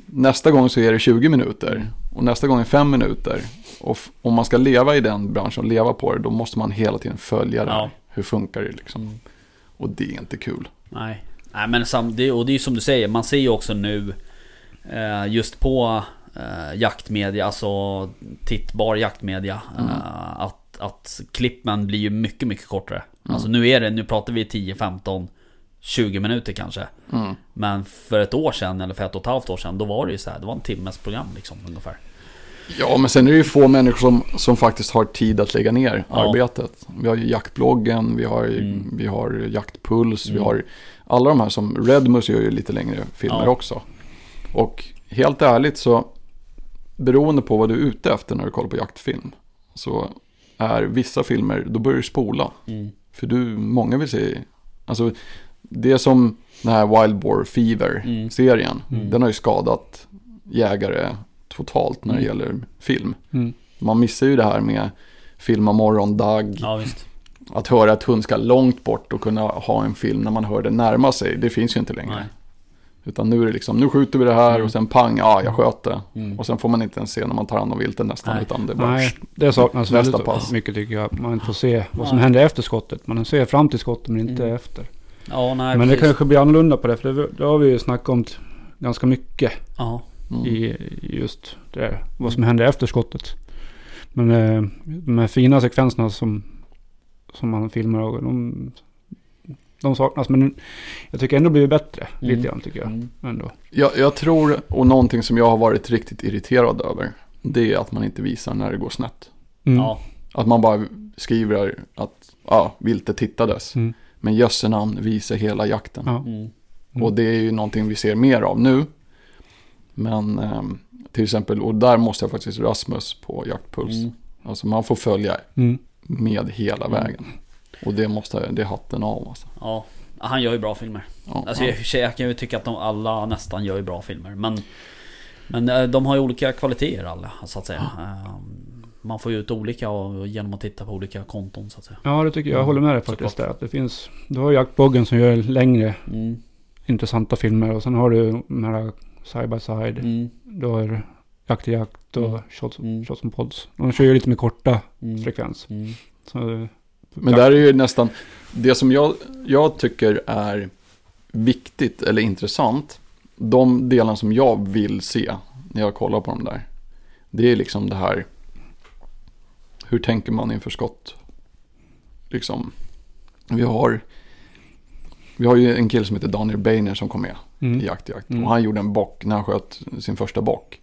nästa gång så är det 20 minuter. Mm. Och nästa gång är 5 minuter. Och om man ska leva i den branschen och leva på det, då måste man hela tiden följa det. Ja. Hur funkar det liksom? Och det är inte kul. Nej. Nej men sam, det, och det är ju som du säger, man ser ju också nu eh, Just på eh, jaktmedia, alltså tittbar jaktmedia Mm. eh, att, att klippen blir ju mycket, mycket kortare. Mm. Alltså nu är det, nu pratar vi 10, 15, 20 minuter kanske. Mm. Men för ett år sedan, eller för ett och ett halvt år sedan, då var det ju så här, det var en timmes program liksom ungefär. Ja, men sen är det ju få människor som, som faktiskt har tid att lägga ner Ja. arbetet. Vi har ju jaktbloggen, vi har, Mm. vi har jaktpuls, vi Mm. har alla de här som Redmus gör ju lite längre filmer Ja. också. Och helt ärligt så, beroende på vad du är ute efter när du kollar på jaktfilm, så är vissa filmer, då börjar du spola. Mm. För du, många vill se, alltså det är som den här Wild Boar Fever-serien. Mm. Den har ju skadat jägare totalt när det Mm. gäller film. Mm. Man missar ju det här med filma morgondag. Ja visst. Att höra att hund ska långt bort och kunna ha en film när man hör den närma sig. Det finns ju inte längre. Nej. Utan nu är det liksom, nu skjuter vi det här Mm. och sen pang, ja jag sköt det. Mm. Och sen får man inte ens se när man tar hand om viltet nästan. Nej. Utan det är bara, Nej, det saknas Nästa väldigt pass. mycket tycker jag. Man får se vad som Nej. händer efter skottet. Man ser fram till skottet men inte Mm. efter. Ja, nej men det precis. kanske blir annorlunda på det. För det, det har vi ju snackat om ganska mycket Ja. Mm. i just det. Vad som händer efter skottet. Men eh, de här fina sekvenserna som, som man filmar. och De, de saknas. Men jag tycker ändå blivit bättre. Mm. Lite grann tycker jag. Mm. Ändå. Jag, jag tror, och någonting som jag har varit riktigt irriterad över. Det är att man inte visar när det går snett. Mm. Ja. Att man bara skriver att ja, viltet hittades. Mm. Men jösse namn visar hela jakten. Ja. Mm. Mm. Och det är ju någonting vi ser mer av nu. Men ehm, till exempel, och där måste jag faktiskt Rasmus på Jaktpuls. Mm. Alltså man får följa Mm. med hela Mm. vägen. Och det måste, det är hatten av alltså. Ja. Han gör ju bra filmer. Ja, Alltså ja. jag, jag kan ju tycka att de alla nästan gör ju bra filmer. Men, men eh, de har ju olika kvaliteter alla, så att säga. Ehm, Man får ju ut olika och, genom att titta på olika konton, så att säga. Ja, det tycker jag. Jag håller med dig faktiskt där. Att det finns, du har jaktboggen som gör längre Mm. intressanta filmer. Och sen har du de här side by side. Mm. Du har jakt i jakt och Mm. shots, Mm. shots on pods. De kör ju lite med korta Mm. frekvens. Mm. Så, Men där är ju nästan, det som jag, jag tycker är viktigt eller intressant, de delarna som jag vill se när jag kollar på dem där, det är liksom det här, hur tänker man inför skott? Liksom, vi har, vi har ju en kille som heter Daniel Beiner som kom med mm. i Jakt i jakt. Mm. Och han gjorde en bock när han sköt sin första bock.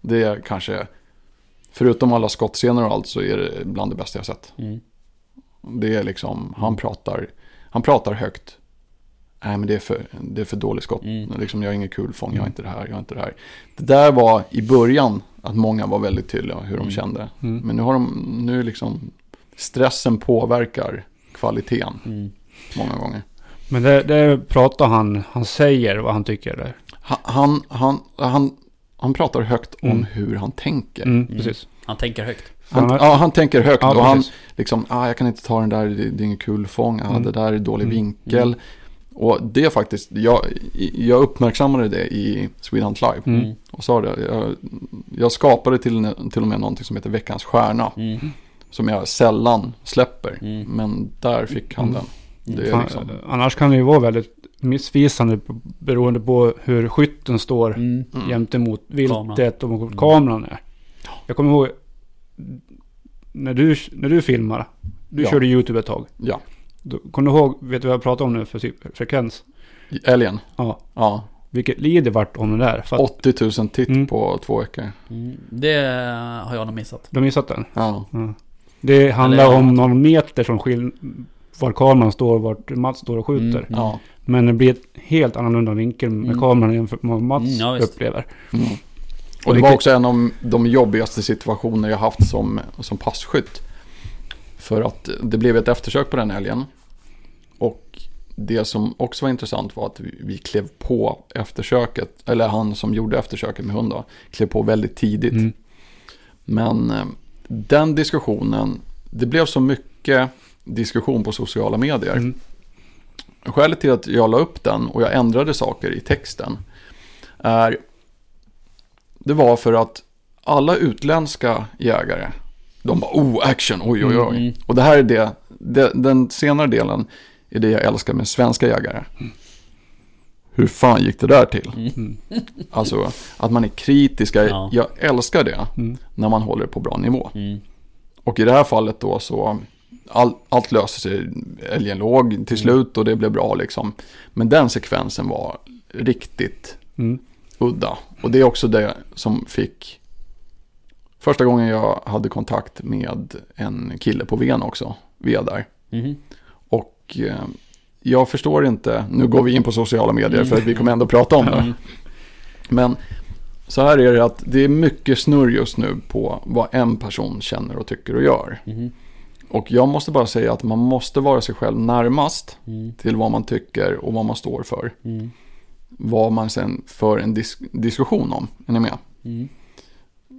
Det är kanske, förutom alla skottscener och allt, så är det bland det bästa jag sett. Mm. Det är liksom, han pratar, han pratar högt. Nej men det är för, det är för dålig skott. Mm. Liksom, jag har ingen kulfång, jag har inte det här, jag har inte det här. Det där var i början att många var väldigt tydliga hur de Mm. kände. Mm. Men nu har de, nu liksom, stressen påverkar kvaliteten Mm. många gånger. Men det, det pratar han, han säger vad han tycker där. Han, han, han, han, han pratar högt om Mm. hur han tänker. Mm, Mm. Precis. Han tänker högt. Han, Han- ja, han tänker högt Ja, och han liksom, ah, jag kan inte ta den där, det, det är ingen kulfång, ah, Mm. det där är dålig Mm. vinkel. Mm. Och det är faktiskt, jag, jag uppmärksammade det i Sweden Hunt Live. Mm. Mm. Och sa det, jag, jag skapade till, till och med någonting som heter Veckans Stjärna. Mm. Som jag sällan släpper. Mm. Men där fick han Mm. den. Det är Fan, liksom, Annars kan det ju vara väldigt missvisande beroende på hur skytten står Mm. mm. jämte mot Kameran. viltet och mot kameran är. Jag kommer ihåg när du, när du filmar. Du Ja. körde YouTube ett tag. Ja, Då, kommer du ihåg, vet du vad jag pratar om nu för typ frekvens? älgen. Ja. Ja, Vilket liv det vart om det där. Att 80 000 titt Mm. på två veckor. Mm. Det har jag nog missat. du har missat den. Ja, Ja. Det handlar Eller- om någon meter som skil... Var kameran står, vart Mats står och skjuter. Mm. ja. Men det blir ett helt annorlunda vinkel med Mm. kameran jämfört med vad Mats Mm, ja, upplever. Mm. Och Och det var också en av de jobbigaste situationer jag haft som, som passkytt. För att det blev ett eftersök på den älgen. Och det som också var intressant var att vi, vi klev på eftersöket, eller han som gjorde eftersöket med hund då, klev på väldigt tidigt. Mm. Men eh, den diskussionen, det blev så mycket diskussion på sociala medier. Mm. Skälet till att jag la upp den och jag ändrade saker i texten är det var för att alla utländska jägare de bara oh action, oj oj oj. Mm. Och det här är det, det, den senare delen är det jag älskar med svenska jägare. Hur fan gick det där till? Mm. [laughs] Alltså att man är kritiska, Ja. jag älskar det Mm. när man håller på bra nivå. Mm. Och i det här fallet då så, all, allt löste sig, älgen låg till slut och det blev bra liksom. Men den sekvensen var riktigt Mm. udda. Och det är också det som fick första gången jag hade kontakt med en kille på Ven också, Vedar. Mhm. Och eh, jag förstår inte, nu går vi in på sociala medier Mm. för att vi kommer ändå prata om det. Mm. Men så här är det att det är mycket snurr just nu på vad en person känner och tycker och gör. Mhm. Och jag måste bara säga att man måste vara sig själv närmast Mm. till vad man tycker och vad man står för. Mm. Vad man sen för en dis- diskussion om. Är ni med? Mm.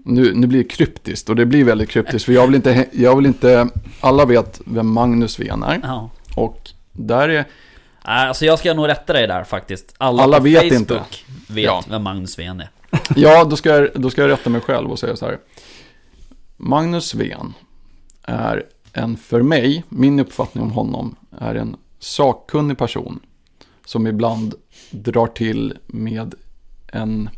Nu, nu blir det kryptiskt och det blir väldigt kryptiskt för jag vill inte, jag vill inte, alla vet vem Magnus Ven är. Ja. Och där är, Nej, Alltså jag ska nog rätta dig där faktiskt. Alla, Alla på vet Facebook inte. vet Ja. vem Magnus Ven är. [laughs] Ja, då ska, jag, då ska jag rätta mig själv och säga så här. Magnus Ven är en, för mig, min uppfattning om honom, är en sakkunnig person. Som ibland drar till med en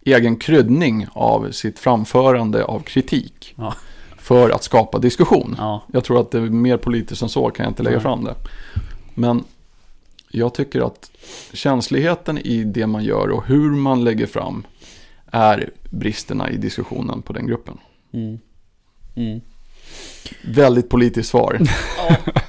egen kryddning av sitt framförande av kritik. Ja. För att skapa diskussion. Ja, Jag tror att det är mer politiskt än så kan jag inte lägga Nej. fram det. Men jag tycker att känsligheten i det man gör och hur man lägger fram är bristerna i diskussionen på den gruppen. mm. Mm. Väldigt politiskt svar.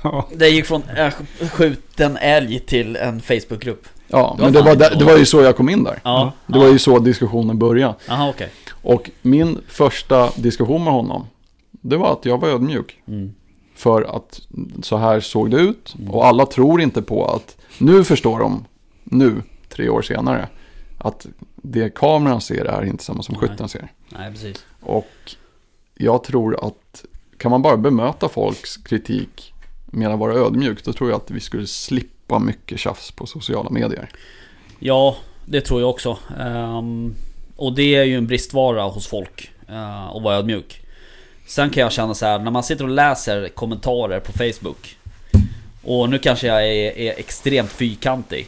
Ja, [laughs] det gick från äh, skjuten älg till en Facebookgrupp. Ja, men det var, där, det var ju så jag kom in där. Ja, Det var ju så diskussionen började. Jaha, okej. Och min första diskussion med honom, det var att jag var ödmjuk. Mm. För att så här såg det ut. Och alla tror inte på att, nu förstår de, nu, tre år senare, att det kameran ser är inte samma som skytten ser. Nej, precis. Och jag tror att kan man bara bemöta folks kritik med att vara ödmjuk, då tror jag att vi skulle slippa mycket tjafs på sociala medier. Ja, det tror jag också. Ehm, och det är ju en bristvara hos folk. Uh, att vara ödmjuk. Sen kan jag känna så här, när man sitter och läser kommentarer på Facebook. Och nu kanske jag är, är extremt fyrkantig.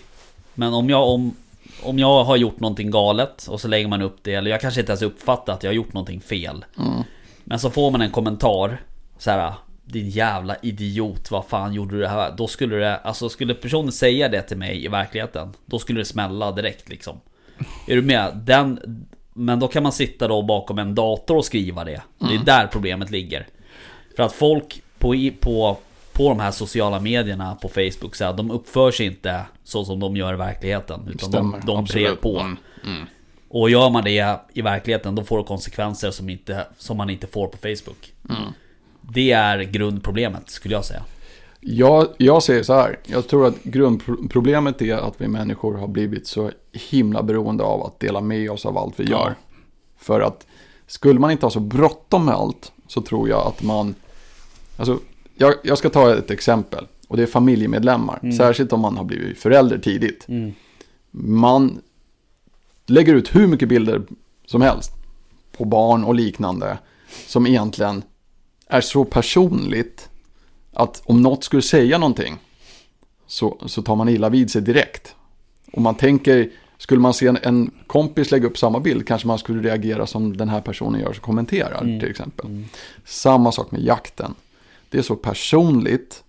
Men om jag, om, om jag har gjort någonting galet och så lägger man upp det, eller jag kanske inte ens uppfattar att jag har gjort någonting fel. Mm. Men så får man en kommentar så här. Din jävla idiot, vad fan gjorde du det här? Då skulle det, alltså skulle personen säga det till mig i verkligheten Då skulle det smälla direkt liksom Är du med? Den, men då kan man sitta då bakom en dator och skriva det Det är där problemet ligger För att folk på, på, på de här sociala medierna på Facebook så här, De uppför sig inte så som de gör i verkligheten Utan Stämmer, de, de absolut. på Mm, mm. Och gör man det i verkligheten då får det konsekvenser som, inte, som man inte får på Facebook Mm. Det är grundproblemet skulle jag säga Jag, jag säger så här, jag tror att grundproblemet är att vi människor har blivit så himla beroende av att dela med oss av allt vi Ja. gör. För att skulle man inte ha så bråttom med allt så tror jag att man, alltså jag, jag ska ta ett exempel och det är familjemedlemmar, Mm. särskilt om man har blivit förälder tidigt. Man lägger ut hur mycket bilder som helst på barn och liknande som egentligen är så personligt att om något skulle säga någonting så, så tar man illa vid sig direkt. Och man tänker, skulle man se en, en kompis lägga upp samma bild kanske man skulle reagera som den här personen gör som kommenterar Mm. till exempel. Samma sak med jakten. Det är så personligt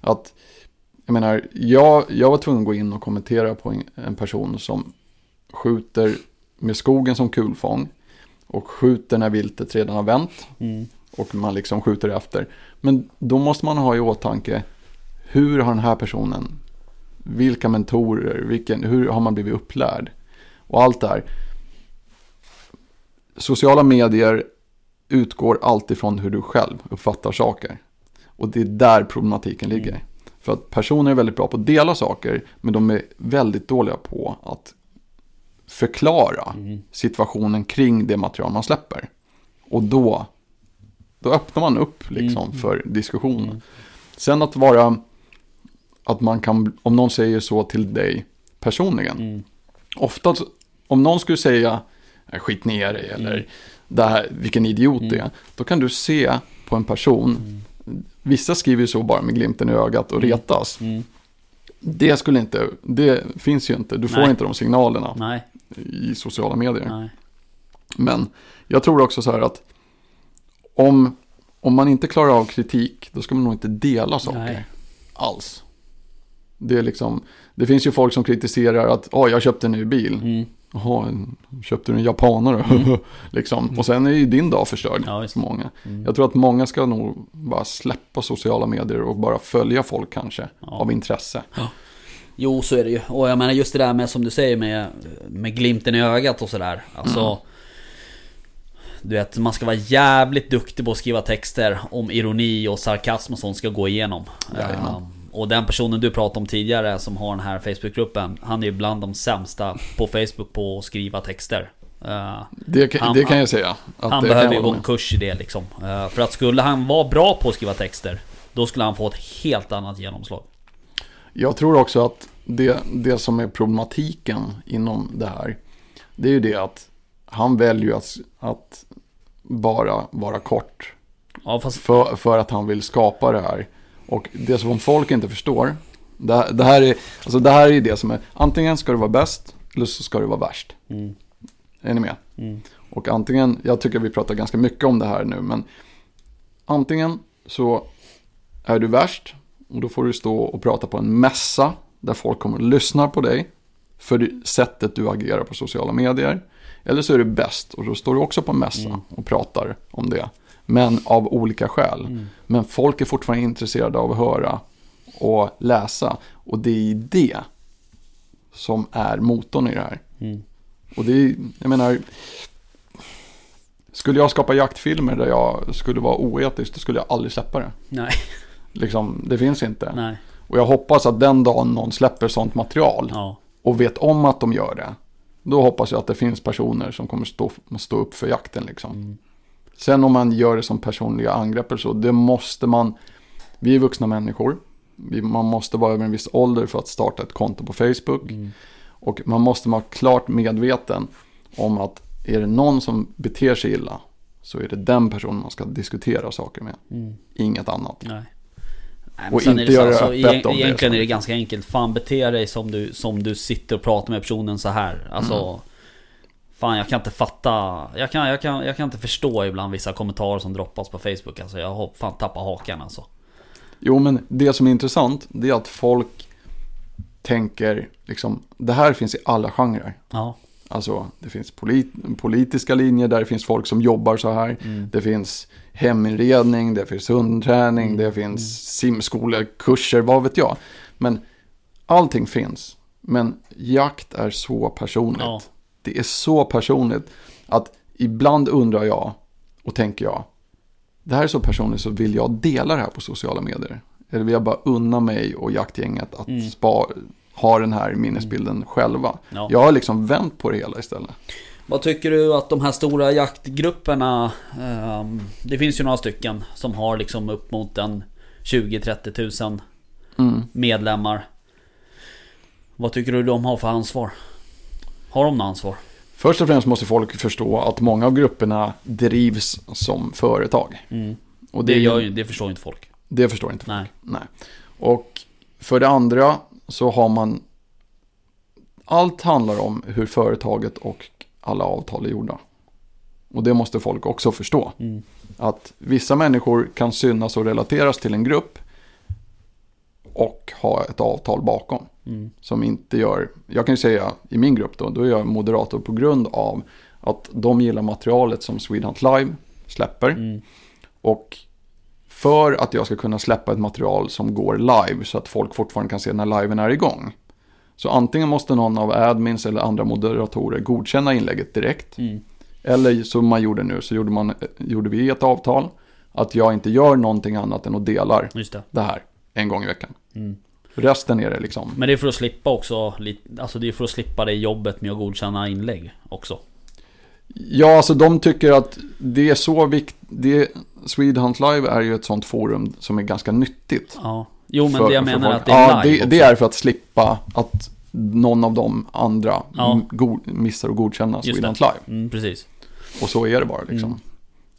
att, jag menar, jag, jag var tvungen att gå in och kommentera på en, en person som skjuter med skogen som kulfång och skjuter när viltet redan har vänt Mm. och man liksom skjuter efter. Men då måste man ha i åtanke hur har den här personen, vilka mentorer, vilken, hur har man blivit upplärd och allt det här. Sociala medier utgår alltid från hur du själv uppfattar saker. Och det är där problematiken ligger. För att personer är väldigt bra på att dela saker, men de är väldigt dåliga på att förklara situationen kring det material man släpper. Och då, då öppnar man upp liksom för diskussionen. Sen att vara, att man kan, om någon säger så till dig personligen. Mm. Ofta, om någon skulle säga "Äh, skit ner dig eller det här, vilken idiot det är. Då kan du se på en person, vissa skriver så bara med glimten i ögat och retas. Mm. Det skulle inte, det finns ju inte, du får Nej. inte de signalerna Nej, i sociala medier. nej. Men jag tror också så här att om, om man inte klarar av kritik, då ska man nog inte dela saker Nej. alls. Det, är liksom, det finns ju folk som kritiserar att oh, jag köpte en ny bil. Mm. Jaha, köpte du en japanare? [laughs] liksom. Och sen är ju din dag förstörd Ja, för många. Mm. Jag tror att många ska nog bara släppa sociala medier och bara följa folk kanske Ja. av intresse. Jo, så är det ju. Och jag menar just det där med som du säger med, med glimten i ögat och sådär. Alltså... Mm. Du vet, man ska vara jävligt duktig på att skriva texter om ironi och sarkasm och sånt ska gå igenom. Jajamän. Ehm, och den personen du pratade om tidigare som har den här Facebookgruppen, han är ju bland de sämsta på Facebook på att skriva texter. Ehm, Det, kan- Han- det kan jag säga. Han behöver ju gå en kurs i det liksom. Ehm, för att skulle han vara bra på att skriva texter, då skulle han få ett helt annat genomslag. Jag tror också att det, det som är problematiken inom det här. Det är ju det att han väljer att, att bara vara kort. Ja, fast... För, för att han vill skapa det här. Och det som folk inte förstår. Det, det, här är, alltså det här är det som är. Antingen ska det vara bäst. Eller så ska det vara värst. Mm. Är ni med? Mm. Och antingen, jag tycker vi pratar ganska mycket om det här nu, men antingen så är du värst och då får du stå och prata på en mässa där folk kommer att lyssna på dig för sättet du agerar på sociala medier. Eller så är du bäst och då står du också på en mässa Mm. och pratar om det. Men av olika skäl. Mm. Men folk är fortfarande intresserade av att höra och läsa. Och det är det som är motorn i det här. Mm. Och det är, jag menar, skulle jag skapa jaktfilmer där jag skulle vara oetisk, då skulle jag aldrig släppa det. Nej, [laughs] Liksom, det finns inte. nej. Och jag hoppas att den dagen någon släpper sånt material Ja. och vet om att de gör det, då hoppas jag att det finns personer som kommer stå, stå upp för jakten liksom. Mm. Sen om man gör det som personliga angrepp eller så, det måste man, vi är vuxna människor, vi, man måste vara över en viss ålder för att starta ett konto på Facebook. Mm. Och man måste vara klart medveten om att är det någon som beter sig illa så är det den personen man ska diskutera saker med. Mm. Inget annat. Nej. Nej, Och inte det göra alltså, öppet egen- om det, Egentligen så. är det ganska enkelt. Fan bete dig som du, som du sitter och pratar med personen så här. Alltså. Mm. Fan jag kan inte fatta. Jag kan, jag, kan, jag kan inte förstå ibland vissa kommentarer som droppas på Facebook. Alltså jag har fan tappat hakan alltså. Jo, men det som är intressant, det är att folk tänker, liksom, det här finns i alla genrer. Ja. Alltså, det finns polit- politiska linjer där det finns folk som jobbar så här. Mm. Det finns heminredning, det finns hundträning, Mm. det finns simskolekurser, vad vet jag. Men allting finns. Men jakt är så personligt. Ja. Det är så personligt att ibland undrar jag och tänker jag. Det här är så personligt så vill jag dela det här på sociala medier. Eller vill jag bara unna mig och jaktgänget att Mm. spa, ha den här minnesbilden själva. Ja. Jag har liksom vänt på det hela istället. Vad tycker du att de här stora jaktgrupperna ehm, Det finns ju några stycken som har liksom upp mot en 20-30 tusen Mm. medlemmar Vad tycker du de har för ansvar? Har de något ansvar? Först och främst måste folk förstå att många av grupperna drivs som företag. Mm. Och Det, det, gör ju, det förstår inte folk det förstår inte folk. Nej Nej. Och för det andra så har man... Allt handlar om hur företaget och alla avtal är gjorda. Och det måste folk också förstå. mm. Att vissa människor kan synas och relateras till en grupp och ha ett avtal bakom. Mm. Som inte gör, jag kan ju säga i min grupp då, då är jag moderator på grund av att de gillar materialet som Swedhunt Live släpper. Mm. Och för att jag ska kunna släppa ett material som går live så att folk fortfarande kan se när liven är igång. Så antingen måste någon av admins eller andra moderatorer godkänna inlägget direkt. Mm. Eller som man gjorde nu så gjorde, man, gjorde vi ett avtal att jag inte gör någonting annat än att delar det det här en gång i veckan. mm. Resten är det liksom. Men det är för att slippa också Alltså det är för att slippa det jobbet med att godkänna inlägg också Ja, alltså de tycker att det är så viktigt. Swedhunt Live är ju ett sånt forum som är ganska nyttigt. Ja Jo men för- det jag menar folk. att det är ja, det, det är för att slippa att någon av de andra Ja. missar att godkänna. Swedhunt Live. mm, Precis Och så är det bara liksom. Mm.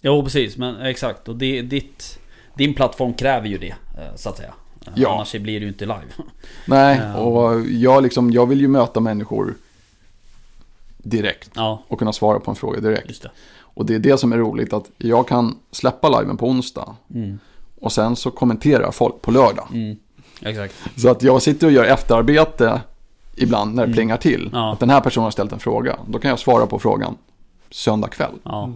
Jo precis, men exakt. Och det, ditt, din plattform kräver ju det, eh, så att säga. Eh, Ja. Annars blir det ju inte live. [laughs] Nej, Ja. och jag, liksom, jag vill ju möta människor direkt. Ja, Och kunna svara på en fråga direkt. det. Och det är det som är roligt att jag kan släppa liven på onsdag. Mm. Och sen så kommenterar folk på lördag. Mm. Exakt. Så att jag sitter och gör efterarbete ibland när det Mm. plingar till. Ja. Att den här personen har ställt en fråga. Då kan jag svara på frågan söndag kväll. Ja.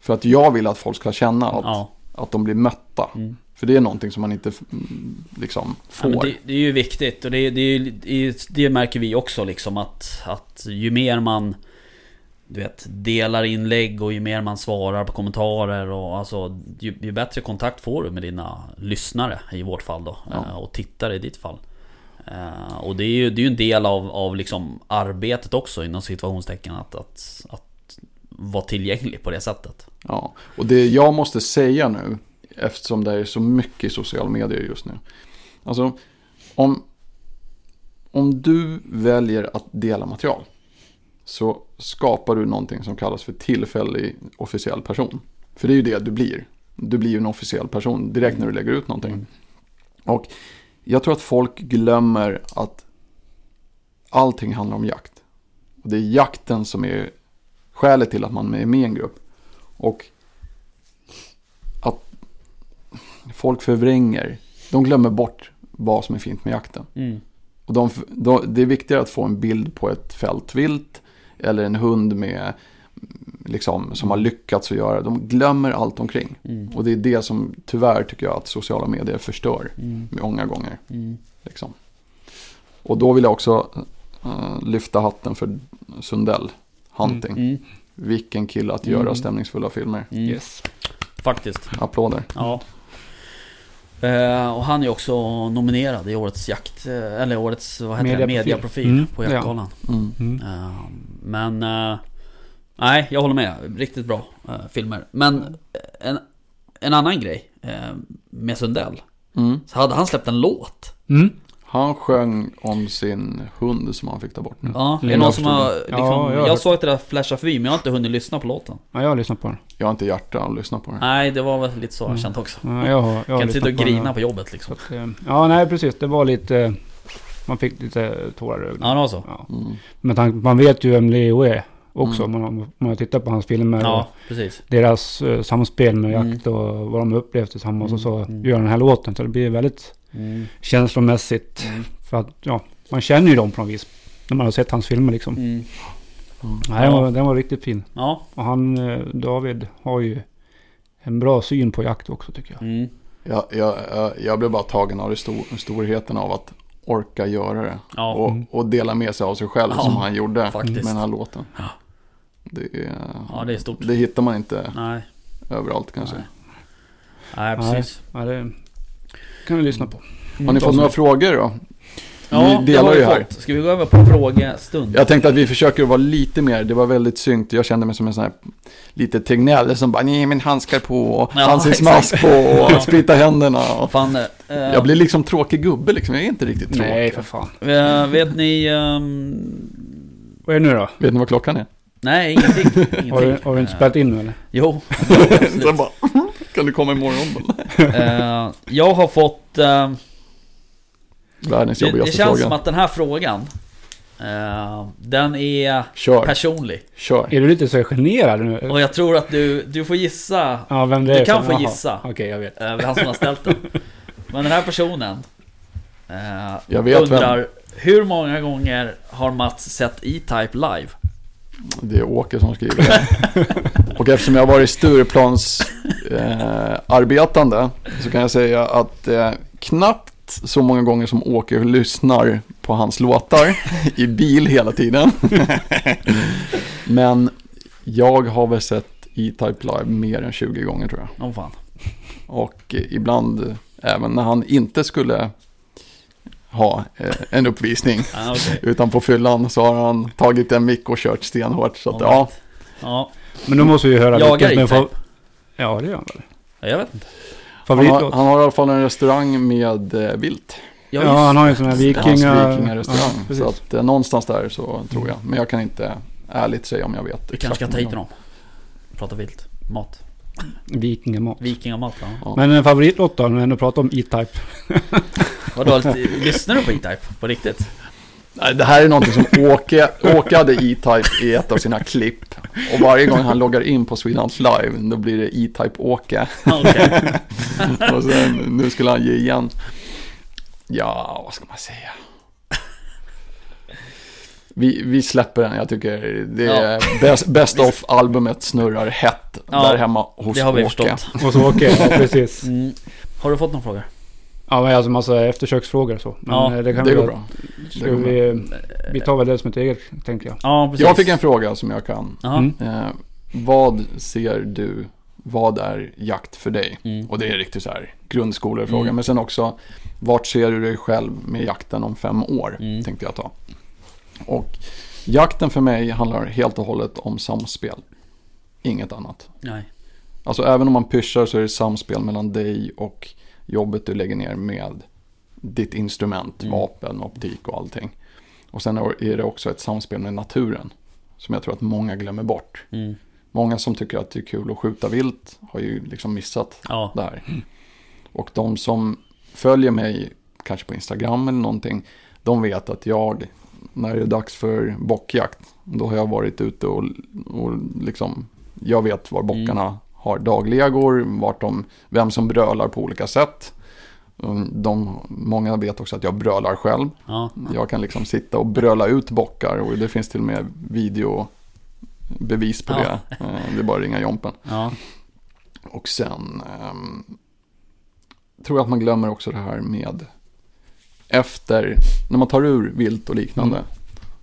För att jag vill att folk ska känna att, ja. att de blir mötta. Mm. För det är någonting som man inte mm, liksom Ja, får. men det, det är ju viktigt och det, det, är ju- det, är- det märker vi också liksom att, att ju mer man du vet, delar inlägg och ju mer man svarar på kommentarer och alltså ju, ju bättre kontakt får du med dina lyssnare i vårt fall då Ja. eh, och tittare i ditt fall. Eh, Och det är ju det är ju en del av, av liksom arbetet också inom situationstecken att, att, att vara tillgänglig på det sättet. Ja, och det jag måste säga nu, eftersom det är så mycket i sociala medier just nu. Alltså, om... om du väljer att dela material så skapar du någonting som kallas för tillfällig officiell person. För det är ju det du blir. Du blir ju en officiell person direkt när du lägger ut någonting. Mm. Och jag tror att folk glömmer att allting handlar om jakt. Och det är jakten som är skälet till att man är med i en grupp. Och att folk förvränger. De glömmer bort vad som är fint med jakten. Mm. Och de, de, det är viktigare att få en bild på ett fältvilt eller en hund med, liksom, som har lyckats att göra. De glömmer allt omkring. Mm. Och det är det som tyvärr tycker jag att sociala medier förstör Mm. många gånger. Mm. Liksom. Och då vill jag också eh, lyfta hatten för Sundell Hunting. Mm. Vilken kille att göra Mm. stämningsfulla filmer. Mm. Yes. Faktiskt. Applåder. Ja. Eh, och han är också nominerad i årets jakt, eh, eller årets vad heter det, Mediaprofil. mediaprofil Mm, på ja. Jaktgalan. Mm. Mm. Eh, men, eh, nej jag håller med. Riktigt bra filmer. Men en, en annan grej med Sundell. Mm. Så hade han släppt en låt. Mm. Han sjöng om sin hund som han fick ta bort nu. Ja, är det någon som har liksom, Ja, jag har jag, såg att det där flashade förbi men jag har inte hunnit lyssna på låten. Ja, jag har lyssnat på den. Jag har inte hjärta att lyssna på det. Nej, det var väl lite så jag Mm. känt också. Ja, jag har, jag har kan inte sitta och den, grina ja. på jobbet liksom. att, eh, ja, nej precis. Det var lite... Man fick lite tårar i ögonen. Ja, det var så. Ja. Mm. Men tanke- man vet ju vem Leo är också. Mm. Man, man tittar på hans filmer Ja, och precis. deras uh, samspel med Mm. jakt och vad de har upplevt tillsammans. Och så Mm. gör den här låten. Så det blir väldigt Mm. känslomässigt. Mm. För att ja, man känner ju dem på något vis. När man har sett hans filmer liksom. Mm. Nej, den, var, den var riktigt fin. Ja. Och han, eh, David, har ju en bra syn på jakt också tycker jag. Mm. Jag, jag, jag, blev bara tagen av det stor, storheten av att orka göra det. Ja. Och, Mm. och dela med sig av sig själv Ja, som han gjorde faktiskt. med den här låten. Ja. Det, är, Ja, det är stort. det hittar man inte Nej. överallt kanske. Nej. Nej, precis. Ja, det kan vi lyssna på. Har ni fått några frågor då? Ja, Ni det delar har ju vi här. fått. Ska vi gå över på frågestund? Jag tänkte att vi försöker vara lite mer, det var väldigt synkt. Jag kände mig som en sån här lite Tegnell som bara, nej men handskar på och Ja, ansiktsmask på och sprita händerna. Och Fan, eh, jag blir liksom tråkig gubbe liksom, jag är inte riktigt tråkig. Nej, för fan. eh, vet ni... ehm, Vad är det nu då? Vet ni vad klockan är? nej, ingenting. [laughs] ingenting. Har du, har du inte Eh, spelat in nu eller? Jo. [laughs] Kan du komma imorgon? [laughs] Eh, jag har fått... eh, Världens det, det jobbigaste känns fråga. som att den här frågan... eh, den är Kör, personlig. kör. Är du lite så generad nu? Och jag tror att du, du får gissa Ja, vem det Du är? kan få jaha. gissa. Okej, jag vet. eh, vem som har ställt den. [laughs] Men den här personen eh, Jag vet undrar hur många gånger har Mats sett E-Type live? Det är Åke som skriver det. [laughs] Och eftersom jag har varit Stureplans eh, arbetande så kan jag säga att eh, knappt så många gånger som Åke lyssnar på hans låtar i bil hela tiden. [laughs] Men jag har väl sett E-Type live mer än 20 gånger tror jag. Åh fan. Och eh, ibland eh, även när han inte skulle ha eh, en uppvisning. [laughs] Ah, okej. Utan på fyllan så har han tagit en mick och kört stenhårt. Så att, ja. Ja, Men då måste vi ju höra Jagar vilken som är E-Type? fa- Ja, det gör han väl. jag vet inte. han har, han har i alla fall en restaurang med eh, vilt. Ja, Ja, han har ju en sån här vikinga... vikingarestaurang. Ja, så att eh, någonstans där så tror jag. Men jag kan inte ärligt säga om jag vet. Vi kanske ska ta hit honom. Prata vilt. Mat. Vikingamat. Vikingamat? Ja. Men en favoritlåt då, när ändå pratar om E-Type. [laughs] Vadå, lyssnar du på E-Type? På riktigt? Nej, det här är någonting som Åke, Åke hade E-Type i ett av sina klipp. Och varje gång han loggar in på Swedans Live, då blir det E-Type Åke. Okej. [laughs] Och sen, nu skulle han ge igen. Ja, vad ska man säga? Vi, vi släpper den, jag tycker det är best, best of albumet snurrar hett Ja, där hemma hos Det har vi Åke. förstått. [laughs] Och så Åke, ja, precis. [laughs] Mm. Har du fått några frågor? Ja, men alltså massa eftersöksfrågor och så. Men Ja, eh, det kan Det vi går bra. Det går bra. vi, vi tar väl det som ett eget, tänker jag. Ja, precis. Jag fick en fråga som jag kan. Mm. Eh, vad ser du, vad är jakt för dig? Mm. Och det är riktigt så här grundskolefråga. Mm. Men sen också, vart ser du dig själv med jakten om fem år? Mm. Tänkte jag ta. Och jakten för mig handlar helt och hållet om samspel. Inget annat. Nej. Alltså även om man pyschar så är det samspel mellan dig och jobbet du lägger ner med ditt instrument, Mm. vapen, optik och allting. Och sen är det också ett samspel med naturen. Som jag tror att många glömmer bort. Mm. Många som tycker att det är kul att skjuta vilt har ju liksom missat Ja. det här. Och de som följer mig, kanske på Instagram eller någonting, de vet att jag, när det är dags för bockjakt, då har jag varit ute och, och liksom, jag vet var bockarna har daglegor, vart de, vem som brölar på olika sätt. Mm, De, många vet också att jag brölar själv. Ja. Jag kan liksom sitta och bröla ut bockar och det finns till och med videobevis på Ja. det. Eh, Det är bara att ringa Jompen. Ja. Och sen ehm, tror jag att man glömmer också det här med efter, när man tar ur vilt och liknande,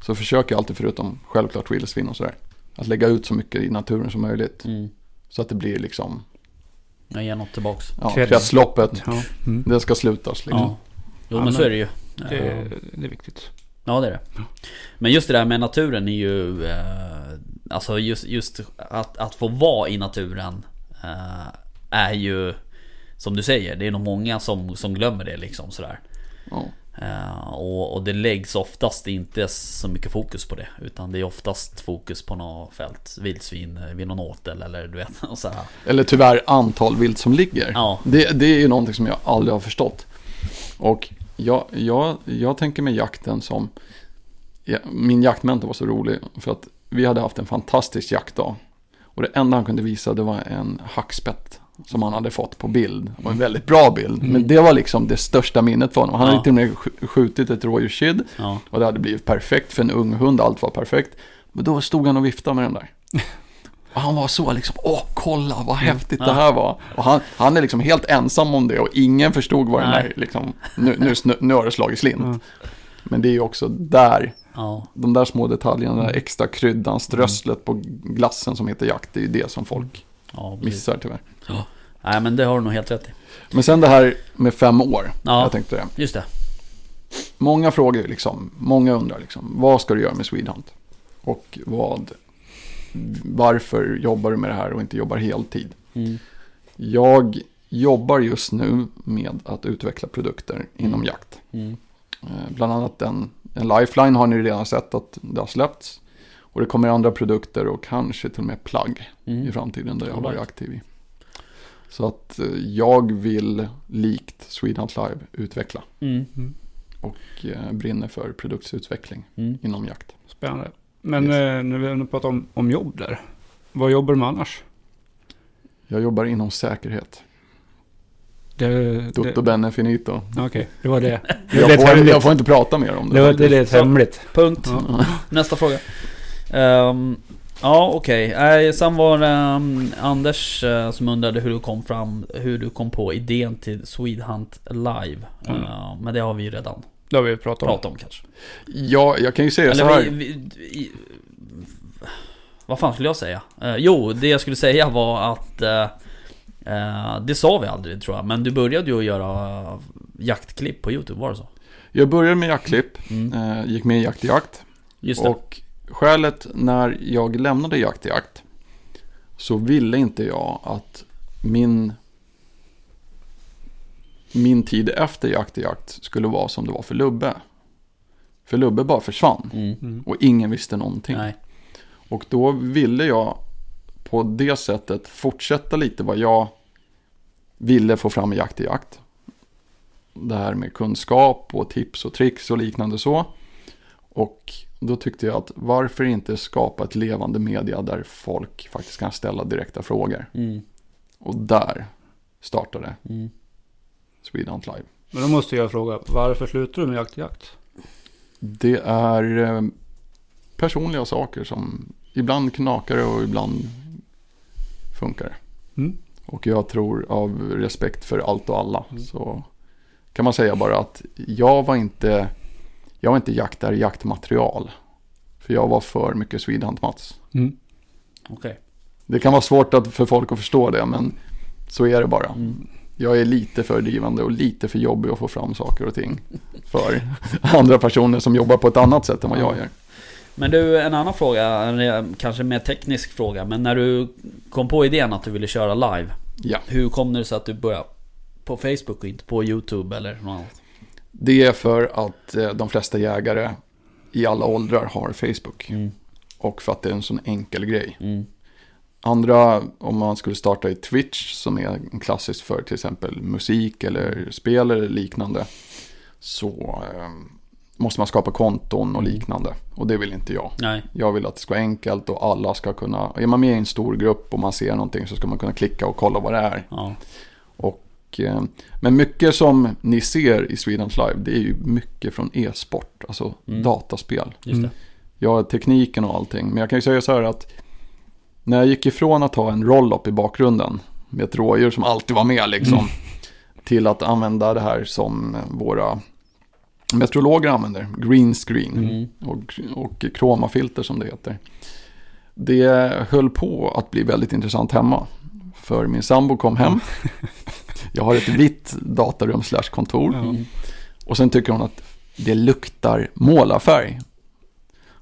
så försöker jag alltid förutom självklart vildsvin och sådär, att lägga ut så mycket i naturen som möjligt. Mm. Så att det blir liksom, Jag ger något tillbaks. ja, kretsloppet, Ja, mm. det ska slutas liksom. Ja. Jo men så är det ju. det, är, det är viktigt. Ja det är det. Men just det där med naturen är ju eh, Alltså just, just att, att få vara i naturen eh, Är ju Som du säger, det är nog många som, som glömmer det liksom sådär Eh, och, och det läggs oftast inte så mycket fokus på det Utan det är oftast fokus på något fält Vildsvin vid någon åtel eller du vet [laughs] och så här. Eller tyvärr antal vilt som ligger. Ja. Det, det är ju någonting som jag aldrig har förstått. Och jag, jag, jag tänker med jakten som... Ja, min jaktmentor var så rolig för att vi hade haft en fantastisk jaktdag. Och det enda han kunde visa det var en hackspett som han hade fått på bild. Var en väldigt bra bild. Men det var liksom det största minnet för honom. Han Ja. hade till och med sk- skjutit ett rådjurskid. Ja, Och det hade blivit perfekt för en ung hund, allt var perfekt. Men då stod han och viftade med den där. [laughs] Och han var så liksom, åh kolla vad häftigt det här var. Och han, han är liksom helt ensam om det och ingen förstod vad den där liksom, nu, nu, snö- nu har det slagit slint. Mm. Men det är ju också där, ja, de där små detaljerna, den där extra kryddan, strösslet på glassen som heter jakt, det är ju det som folk ja missar tyvärr. Nej men det har du nog helt rätt i Men sen det här med fem år, Ja. jag tänkte det. Just det Många frågar ju liksom, många undrar liksom, vad ska du göra med Swedhunt? Och vad, varför jobbar du med det här och inte jobbar heltid? mm. Jag jobbar just nu med att utveckla produkter inom Mm. jakt. Mm. Eh, Bland annat en, en lifeline har ni redan sett att det har släppts. Och det kommer andra produkter och kanske till och med plagg i Mm. framtiden där jag har varit aktiv i. Så att eh, jag vill likt Swedhunt Live utveckla Mm. och eh, brinner för produktutveckling Mm. inom jakt. Spännande. Men Yes. eh, när vi ändå pratar om, om jobb där. Vad jobbar du med annars? Jag jobbar inom säkerhet. Det, Tutto det, benne finito. Okej, det var det. Det, Jag är får, jag får inte prata mer om det. det, var, det är lite hemligt. Punkt. Ja. Nästa fråga. Ehm, ja, okej. Okay. Sen var det ehm, Anders eh, som undrade hur du kom fram, hur du kom på idén till Swedhunt Live. Mm. Eh, men det har vi ju redan Det har vi pratat om. pratat om kanske. Ja, jag kan ju säga så Eller här. vi, vi, i, Vad fan skulle jag säga? Eh, jo, det jag skulle säga var att eh, eh, Det sa vi aldrig tror jag, men du började ju att göra jaktklipp på YouTube, var det så? Jag började med jaktklipp, Mm. eh, gick med i Jakt i Jakt. Just det. Och skälet när jag lämnade Jakt i Jakt så ville inte jag att min min tid efter Jakt i Jakt skulle vara som det var för Lubbe. För Lubbe bara försvann Mm. Mm. och ingen visste någonting. Nej. Och då ville jag på det sättet fortsätta lite vad jag ville få fram i Jakt i Jakt. Det här med kunskap och tips och tricks och liknande så. Och då tyckte jag att varför inte skapa ett levande media där folk faktiskt kan ställa direkta frågor. Mm. Och där startade Mm. Swedhunt Live. Men då måste jag fråga, varför slutar du med jakt jakt? Det är eh, personliga saker som ibland knakar det och ibland funkar. Mm. Och jag tror av respekt för allt och alla Mm. så kan man säga bara att jag var inte, jag var inte jaktare jaktmaterial. För jag var för mycket Swedhunt Mats. Mm. Okej. Det kan vara svårt att, för folk att förstå det men så är det bara. Mm. Jag är lite för drivande och lite för jobbig att få fram saker och ting för [laughs] andra personer som jobbar på ett annat sätt än vad jag gör. Men du, en annan fråga, en kanske mer teknisk fråga. Men när du kom på idén att du ville köra live. Ja, Hur kom det sig att du började på Facebook och inte på YouTube eller något annat? Det är för att eh, de flesta jägare i alla åldrar har Facebook. Mm. Och för att det är en sån enkel grej. Mm. Andra, om man skulle starta i Twitch som är en klassisk för till exempel musik eller spel eller liknande. Så eh, måste man skapa konton och Mm. liknande. Och det vill inte jag. Nej. Jag vill att det ska vara enkelt och alla ska kunna, är man med i en stor grupp och man ser någonting så ska man kunna klicka och kolla vad det är. Ja. Och, eh, men mycket som ni ser i Swedens Live, det är ju mycket från e-sport, alltså Mm. dataspel. Just det. Mm. Ja, tekniken och allting. Men jag kan ju säga så här att när jag gick ifrån att ha en roll-up i bakgrunden med ett rådjur som alltid var med liksom. Mm. Till att använda det här som våra meteorologer använder, green screen Mm. och, och kromafilter som det heter. Det höll på att bli väldigt intressant hemma. För min sambo kom hem. [laughs] Jag har ett vitt datarum slash kontor. Ja. Mm. Och sen tycker hon att det luktar målarfärg.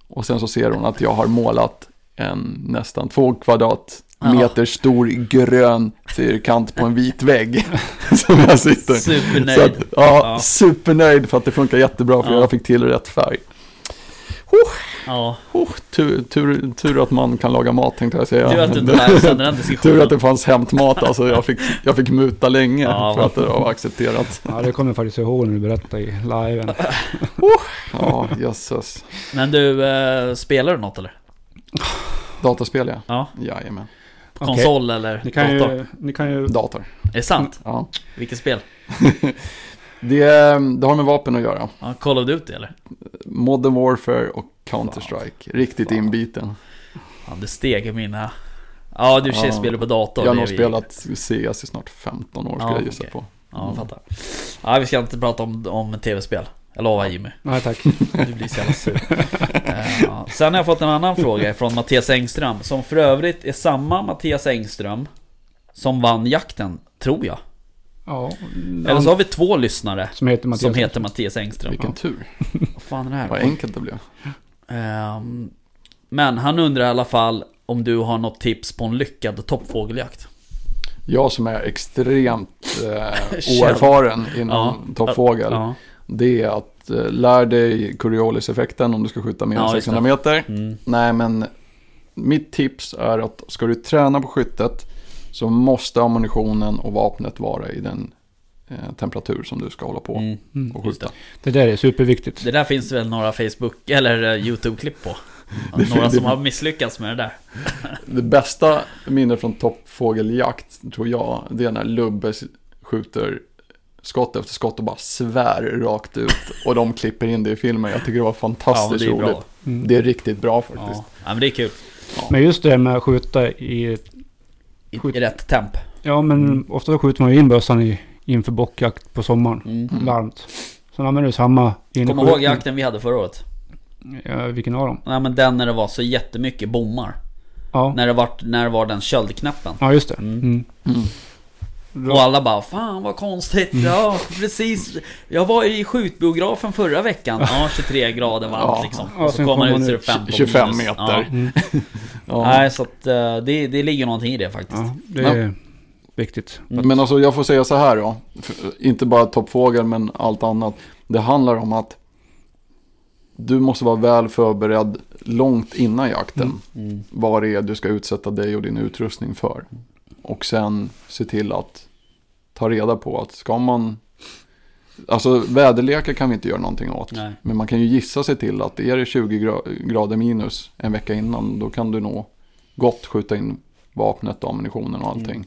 Och sen så ser hon att jag har målat en nästan två kvadratmeter stor grön fyrkant på en vit vägg. [laughs] som jag sitter. Supernöjd. Så att, ja, Ja. supernöjd för att det funkar jättebra för Ja. jag fick till rätt färg. Ja. Oh, tur, tur, tur att man kan laga mat tänkte jag säga. Tur att du inte lärde känna den diskussionen. Tur att det fanns hämtmat, alltså jag fick, jag fick muta länge Ja, för att det var accepterat. Ja, det kommer jag faktiskt ihåg när du berättade i liven. Ja, jösses. Men du, eh, spelar du något eller? Dataspel ja. Ja. Jajamän. På. Konsol eller Ni kan dator? ju... Ni kan ju... Dator. Är det sant? Ja. Vilket spel? [laughs] Det, det har med vapen att göra. Ja, Call of Duty eller? Modern Warfare och Counter-Strike. Riktigt Fan. inbiten. Ja, det steg i mina... Ja, du Ja. spelar på dator. jag har nog vi- spelat CS i snart 15 år Ja, jag gissa okej. på. Ja, jag fattar. Ja, vi ska inte prata om, om tv-spel. Jag lovar Jimmy. Nej tack. [laughs] Du blir så jävla sur. Ja. Sen har jag fått en annan fråga från Mattias Engström. Som för övrigt är samma Mattias Engström som vann jakten, tror jag. Ja. Eller så har vi två lyssnare Som heter Mattias. som heter Mattias Engström. Vilken tur. [laughs] Vad fan är det här? Vad enkelt det blev. Ehm, men han undrar i alla fall om du har något tips på en lyckad toppfågeljakt. Jag som är extremt [laughs] eh, oerfaren inom Ja. toppfågel. Ja. Det är att eh, lär dig Coriolis-effekten om du ska skjuta mer än Ja, just 600 meter. Mm. Nej, men mitt tips är att ska du träna på skyttet så måste ammunitionen och vapnet vara i den eh, temperatur som du ska hålla på Mm. Mm. och skjuta. Det där är superviktigt. Det där finns det väl några Facebook [laughs] eller eh, YouTube-klipp på. [laughs] Det- Några det- som har misslyckats med det där. [laughs] Det bästa minnet från toppfågeljakt tror jag, det är när Lubbe skjuter skott efter skott och bara svär rakt ut. Och de klipper in det i filmen. Jag tycker det var Ja, fantastiskt det är roligt. Mm. Det är riktigt bra faktiskt. Ja. ja, men det är kul. Men just det här med att skjuta i... I, Skjut. i rätt temp. Ja men ofta skjuter man ju in bössan i, inför bockjakt på sommaren. Mm. Mm. Varmt. Sen använder du samma Kommer ihåg jakten vi hade förra året? Ja, vilken av dem? Nej men den när det var så jättemycket bommar. Ja. När det var, när det var den köldknappen. Ja just det. Mm. Mm. Mm. Och alla bara 'Fan vad konstigt' Ja precis Jag var i skjutbiografen förra veckan Ja 23 grader varmt Ja. liksom Och så kommer man ut så är man det 5 på 25 minus. meter. Ja. Mm. [laughs] Ja. Nej så att eh, det, det ligger någonting i det faktiskt Ja, det är viktigt. Mm. Men alltså jag får säga så här då. Inte bara toppfågel men allt annat. Det handlar om att du måste vara väl förberedd långt innan jakten. Mm. Vad det är du ska utsätta dig och din utrustning för. Och sen se till att ta reda på att ska man... Alltså väderlekar kan vi inte göra någonting åt. Nej. Men man kan ju gissa sig till att är det 20 gra- grader minus en vecka innan. Då kan du nog gott skjuta in vapnet och ammunitionen och allting.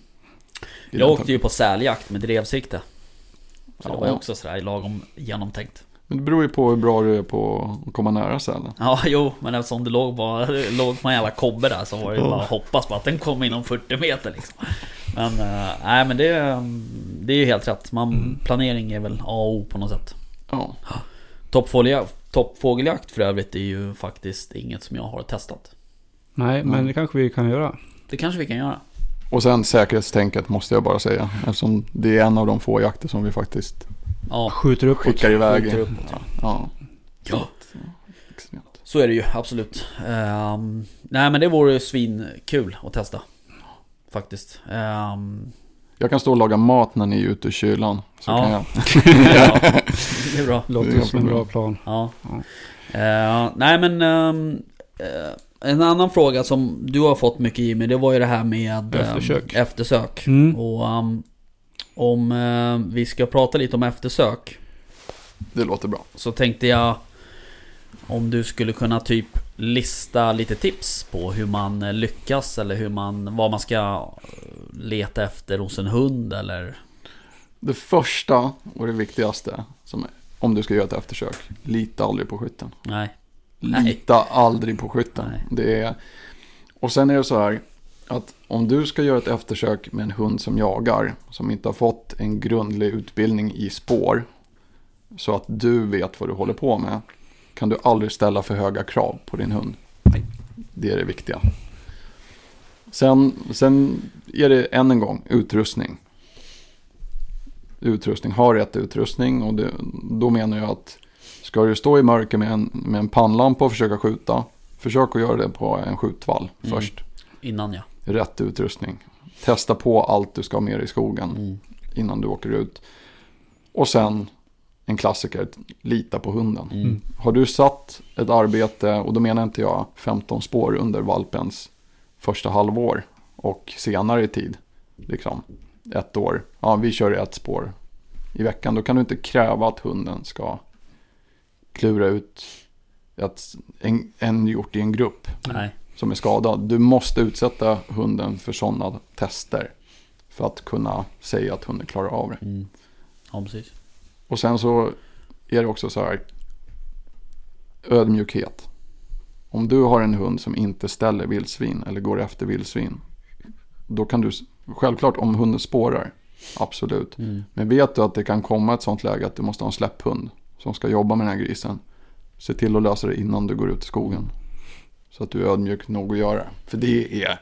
I Jag åkte ju på säljakt med drevsikte Så det Ja. var ju också sådär lagom genomtänkt Men det beror ju på hur bra du är på att komma nära sälen. Ja jo men eftersom det låg, bara, [laughs] låg på en jävla kobbe där så var det ju bara att hoppas på att den kom inom 40 meter liksom Men eh, nej men det, det är ju helt rätt Man, Planering är väl A och O på något sätt Ja. Toppfågeljakt, toppfågeljakt för övrigt är ju faktiskt inget som jag har testat. Nej, men Mm. det kanske vi kan göra. Det kanske vi kan göra. Och sen säkerhetstänket måste jag bara säga. Eftersom det är en av de få jakter som vi faktiskt Ja, Skjuter uppåt. skickar iväg. skjuter uppåt, ja. ja. ja. Så är det ju absolut. Ehm, nej men det vore ju svinkul att testa. Faktiskt. Ehm, Jag kan stå och laga mat när ni är ute i kylan. Så Ja. kan jag. [laughs] ja, det är bra. Låter Det är som en bra plan. Ja. Ja. Eh, nej men... ehm, eh, en annan fråga som du har fått mycket Jimmy, det var ju det här med ehm, Eftersök. eftersök. Mm. Och ehm, om eh, vi ska prata lite om eftersök Det låter bra. så tänkte jag om du skulle kunna typ lista lite tips på hur man eh, lyckas eller hur man, vad man ska eh, leta efter hos en hund eller... Det första och det viktigaste, som om du ska göra ett eftersök, lita aldrig på skytten. Nej. Nej. Lita aldrig på skytten. Nej. Det är, och sen är det så här att om du ska göra ett eftersök med en hund som jagar, som inte har fått en grundlig utbildning i spår, så att du vet vad du håller på med, kan du aldrig ställa för höga krav på din hund. Det är det viktiga. Sen, sen är det än en gång utrustning. Utrustning, ha rätt utrustning och det, då menar jag att ska du stå i mörker med en, med en pannlampa och försöka skjuta, försök att göra det på en skjutvall Mm. först. Innan ja. Rätt utrustning. Testa på allt du ska ha med dig i skogen Mm. innan du åker ut. Och sen en klassiker, lita på hunden. Mm. Har du satt ett arbete, och då menar inte jag 15 spår under valpens första halvår och senare i tid, liksom ett år, ja vi kör ett spår i veckan, då kan du inte kräva att hunden ska klura ut ett, en, en hjort i en grupp Nej. Som är skadad. Du måste utsätta hunden för sådana tester för att kunna säga att hunden klarar av det. Mm. Ja precis. Och sen så är det också så här ödmjukhet. Om du har en hund som inte ställer vildsvin eller går efter vildsvin. Då kan du, självklart om hunden spårar, absolut. Mm. Men vet du att det kan komma ett sånt läge att du måste ha en släpphund som ska jobba med den här grisen. Se till att lösa det innan du går ut i skogen. Så att du är ödmjuk nog att göra. För det är,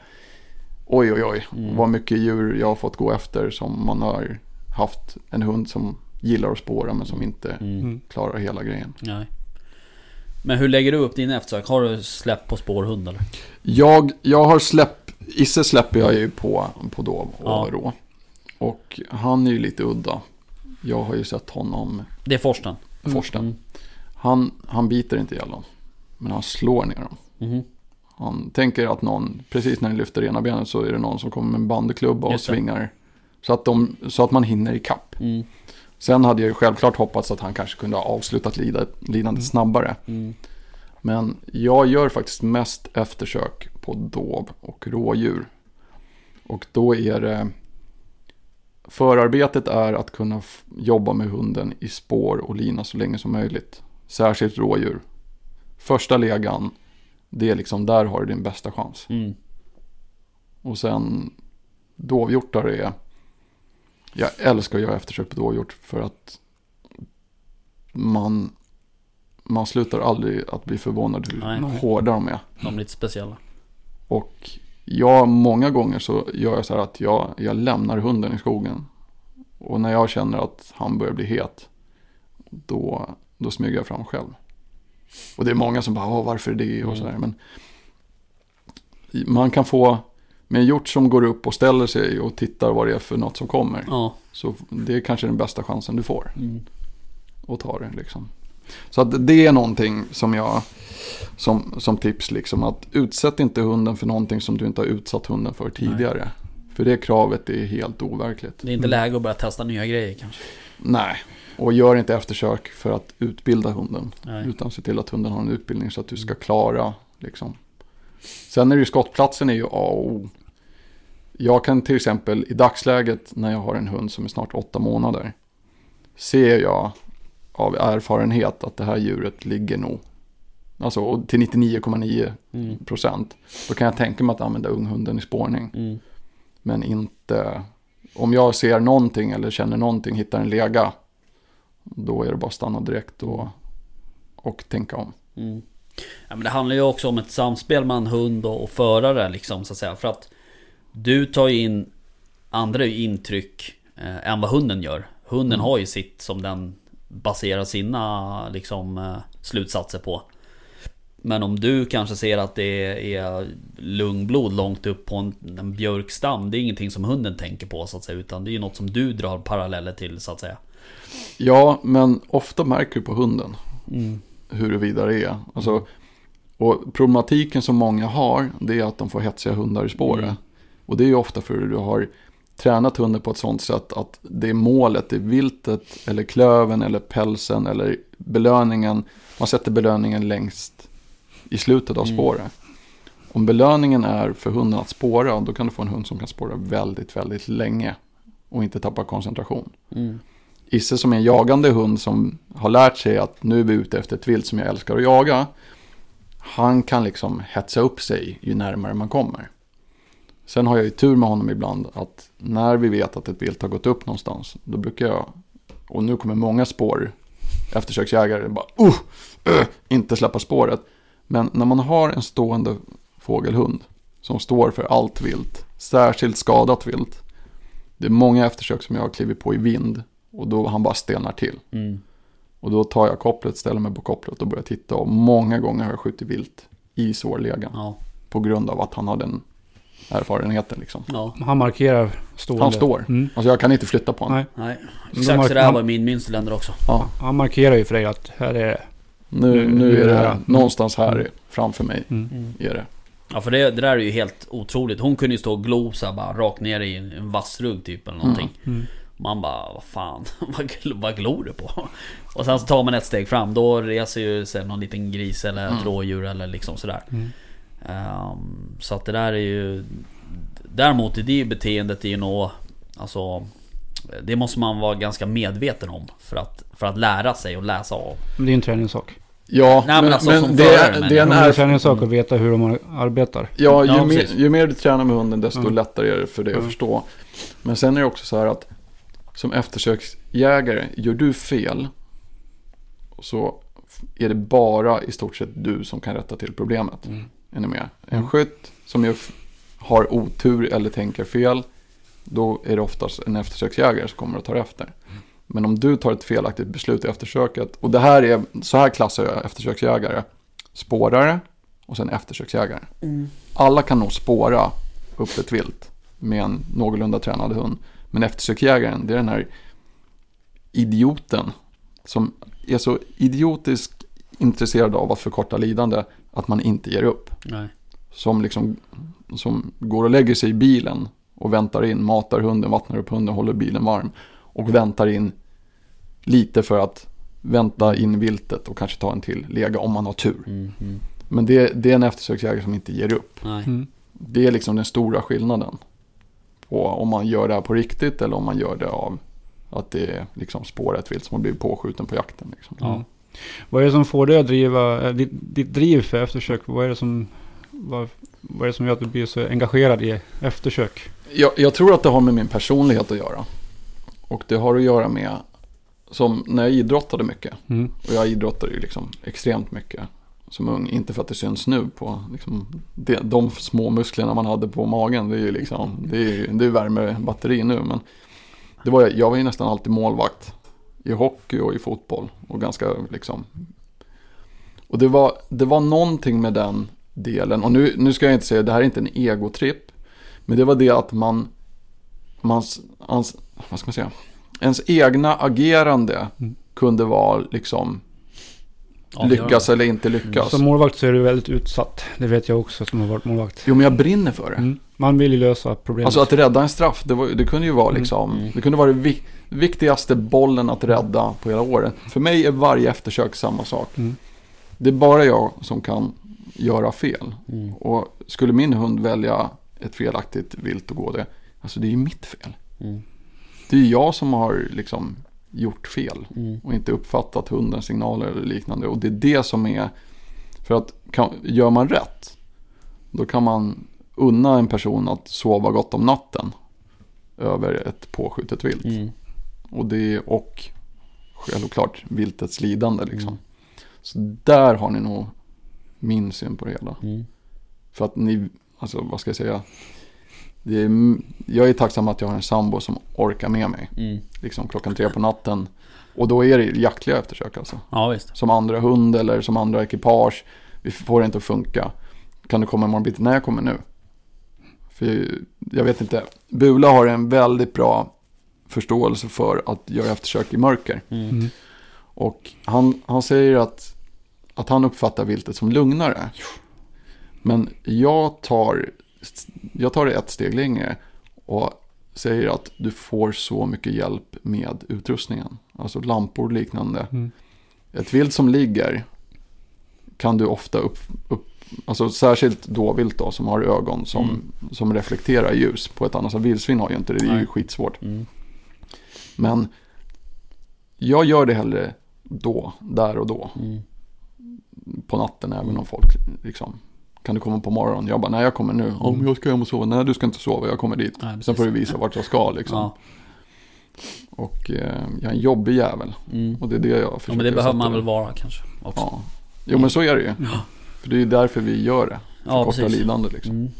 oj oj oj, Mm. vad mycket djur jag har fått gå efter som man har haft en hund som gillar att spåra men som inte Mm. Mm. klarar hela grejen. Nej. Men hur lägger du upp din eftersök? Har du släpp på spårhund eller? Jag, jag har släpp, Isse släpper jag ju på, på dov och Ja. rå. Och han är ju lite udda. Jag har ju sett honom, Det är Forsten? Forsten. Mm. Han, han biter inte gällon. Men han slår ner dem. Mhm. Han tänker att någon, precis när ni lyfter ena benet så är det någon som kommer med en bandyklubba och svingar. Så att, de, så att man hinner i kapp. Mm. Sen hade jag ju självklart hoppats att han kanske kunde ha avslutat lida, lidandet snabbare. Mm. Men jag gör faktiskt mest eftersök på dov och rådjur. Och då är det... Förarbetet är att kunna jobba med hunden i spår och lina så länge som möjligt. Särskilt rådjur. Första legan, det är liksom där har du din bästa chans. Mm. Och sen dovhjortar är... Jag älskar att göra eftersök på dovhjort för att man, man slutar aldrig att bli förvånad hur Nej. hårda de är. De är lite speciella. Och jag, många gånger så gör jag så här att jag, jag lämnar hunden i skogen. Och när jag känner att han börjar bli het, då, då smyger jag fram själv. Och det är många som bara, varför det? Och så här. Men man kan få, med en hjort som går upp och ställer sig och tittar vad det är för något som kommer. Ja. Så det är kanske den bästa chansen du får Mm. att ta det liksom. Så att det är någonting som jag, som, som tips liksom, att utsätt inte hunden för någonting som du inte har utsatt hunden för tidigare. För det kravet är helt overkligt. Det är inte läge att börja testa nya grejer kanske. Nej, och gör inte eftersök för att utbilda hunden. Nej. Utan se till att hunden har en utbildning så att du ska klara liksom. Sen är det ju skottplatsen är ju A och O. Jag kan till exempel i dagsläget när jag har en hund som är snart åtta månader. Ser jag av erfarenhet att det här djuret ligger nog. Alltså till 99,9 Mm. procent. Då kan jag tänka mig att använda unghunden i spårning. Mm. Men inte, om jag ser någonting eller känner någonting, hittar en lega. Då är det bara att stanna direkt och, och tänka om. Mm. Ja, men det handlar ju också om ett samspel mellan hund och, och förare liksom så att säga. För att du tar ju in andra intryck eh, än vad hunden gör. Hunden Mm. har ju sitt som den baserar sina liksom, eh, slutsatser på. Men om du kanske ser att det är lungblod långt upp på en, en björkstam. Det är ingenting som hunden tänker på så att säga. Utan det är ju något som du drar paralleller till så att säga. Ja, men ofta märker du på hunden. huruvida det är. Alltså, och problematiken som många har, det är att de får hetsiga hundar i spåret. Mm. Och det är ju ofta för att du har tränat hunden på ett sånt sätt att det är målet, det är viltet eller klöven eller pälsen eller belöningen. Man sätter belöningen längst i slutet av Mm. spåret. Om belöningen är för hunden att spåra, då kan du få en hund som kan spåra väldigt, väldigt länge och inte tappa koncentration. Mm. Isse som är en jagande hund som har lärt sig att nu är vi ute efter ett vilt som jag älskar att jaga. Han kan liksom hetsa upp sig ju närmare man kommer. Sen har jag ju tur med honom ibland att när vi vet att ett vilt har gått upp någonstans. Då brukar jag, och nu kommer många spår, eftersöksjägare, bara uh, uh, inte släppa spåret. Men när man har en stående fågelhund som står för allt vilt, särskilt skadat vilt. Det är många eftersök som jag har klivit på i vind och då han bara stelnar till. Mm. Och då tar jag kopplet, ställer mig på kopplet och börjar titta. Och många gånger har jag skjutit vilt i svårlägen. Ja. På grund av att han har den erfarenheten liksom. Ja. Han markerar stående. Han står. Mm. Alltså jag kan inte flytta på honom. Nej. Nej. Exakt har- så där han- var min mönsterländer också. Ja, Han markerar ju för dig att här är det. nu, nu är det nära. någonstans här framför mig. Mm. Är det. Ja för det, det där är ju helt otroligt. Hon kunde ju stå och glosa bara rakt ner i en, en vassrugg typ eller någonting. Mm. Man bara, vad fan, [laughs] vad, gl- vad glor du på? Och sen så tar man ett steg fram, då reser ju sig någon liten gris eller ett Mm. rådjur eller liksom sådär. Mm. Ehm, så att det där är ju... Däremot är det ju beteendet är ju nog... Alltså... Det måste man vara ganska medveten om för att, för att lära sig och läsa av. Men det är en träningssak. Ja, Nej, men men, alltså, men som det, är, det är en är träningssak att veta hur de arbetar. Ja, ju, Ja, mer, ju mer du tränar med hunden desto Mm. lättare är det för dig att Mm. förstå. Men sen är det också så här att som eftersöksjägare, gör du fel så är det bara i stort sett du som kan rätta till problemet. Mm. Är ni med? En Mm. skytt som ju har otur eller tänker fel, då är det oftast en eftersöksjägare som kommer att ta efter. Men om du tar ett felaktigt beslut i eftersöket, och det här är, så här klassar jag eftersöksjägare, spårare och sen eftersöksjägare. Alla kan nog spåra upp ett vilt med en någorlunda tränad hund. Men eftersöksjägaren, det är den här idioten som är så idiotiskt intresserad av att förkorta lidande att man inte ger upp. Nej. Som liksom som går och lägger sig i bilen och väntar in, matar hunden, vattnar upp hunden, håller bilen varm. Och väntar in lite för att vänta in viltet och kanske ta en till lega om man har tur. Mm, mm. Men det, det är en eftersöksjägare som inte ger upp. Nej. Mm. Det är liksom den stora skillnaden. På om man gör det här på riktigt eller om man gör det av att det är liksom spåret vilt som har blivit påskjuten på jakten. Liksom. Ja. Vad är det som får dig att driva, eh, ditt, ditt driv för eftersök? Vad är det som, vad, vad är det som gör att du blir så engagerad i eftersök? Jag, jag tror att det har med min personlighet att göra. Och det har att göra med, som när jag idrottade mycket. Mm. Och jag idrottade ju liksom extremt mycket som ung. Inte för att det syns nu på liksom, de, de små musklerna man hade på magen. Det är ju liksom, det är, det är värmebatteri nu. Men det var, jag var ju nästan alltid målvakt. I hockey och i fotboll. Och ganska liksom. Och det var, det var någonting med den delen. Och nu, nu ska jag inte säga, det här är inte en egotripp. Men det var det att man, mans, ans, vad ska man säga? Ens egna agerande Mm. kunde vara liksom Lyckas eller inte lyckas. Som målvakt så är du väldigt utsatt. Det vet jag också som har varit målvakt. Jo men jag brinner för det. Mm. Man vill ju lösa problemet. Alltså att rädda en straff, det, var, det kunde ju vara Mm. liksom, Mm. det kunde vara det vi, viktigaste bollen att rädda på hela året. För mig är varje eftersök samma sak. Mm. Det är bara jag som kan göra fel. Mm. Och skulle min hund välja ett felaktigt vilt och gå det, alltså det är ju mitt fel. Mm. Det är ju jag som har liksom gjort fel. Mm. och inte uppfattat hundens signaler eller liknande. Och det är det som är, för att kan, gör man rätt, då kan man unna en person att sova gott om natten över ett påskjutet vilt. Mm. Och det och självklart viltets lidande liksom. Mm. Så där har ni nog min syn på det hela. Mm. För att ni, alltså vad ska jag säga, är, jag är tacksam att jag har en sambo som orkar med mig. Mm. Liksom klockan tre på natten. Och då är det jaktliga eftersök alltså. Ja visst. Som andra hund eller som andra ekipage. Vi får det inte att funka. Kan du komma imorgon bitti? Nej, jag kommer nu. För jag vet inte. Bula har en väldigt bra förståelse för att göra eftersök i mörker. Mm. Mm. Och han, han säger att att han uppfattar viltet som lugnare. Men jag tar, jag tar det ett steg längre och säger att du får så mycket hjälp med utrustningen. Alltså lampor och liknande. Mm. Ett vilt som ligger kan du ofta upp, upp alltså särskilt dåvilt då som har ögon som, Mm. som reflekterar ljus på ett annat sätt. Vildsvin har ju inte det, det är ju Nej. skitsvårt. Mm. Men jag gör det hellre då, där och då, Mm. på natten även om folk liksom kan du komma på morgonen? Jag bara, nej jag kommer nu. Om jag ska hem och sova. Nej du ska inte sova, jag kommer dit. Nej. Sen får du visa vart jag ska liksom. Ja. Och eh, jag är en jobbig jävel. Mm. Och det är det jag ja, försöker men det behöver man väl vara kanske också. Ja. Jo men så är det ju. Ja. För det är ju därför vi gör det. För Ja, korta lidande liksom. Mm.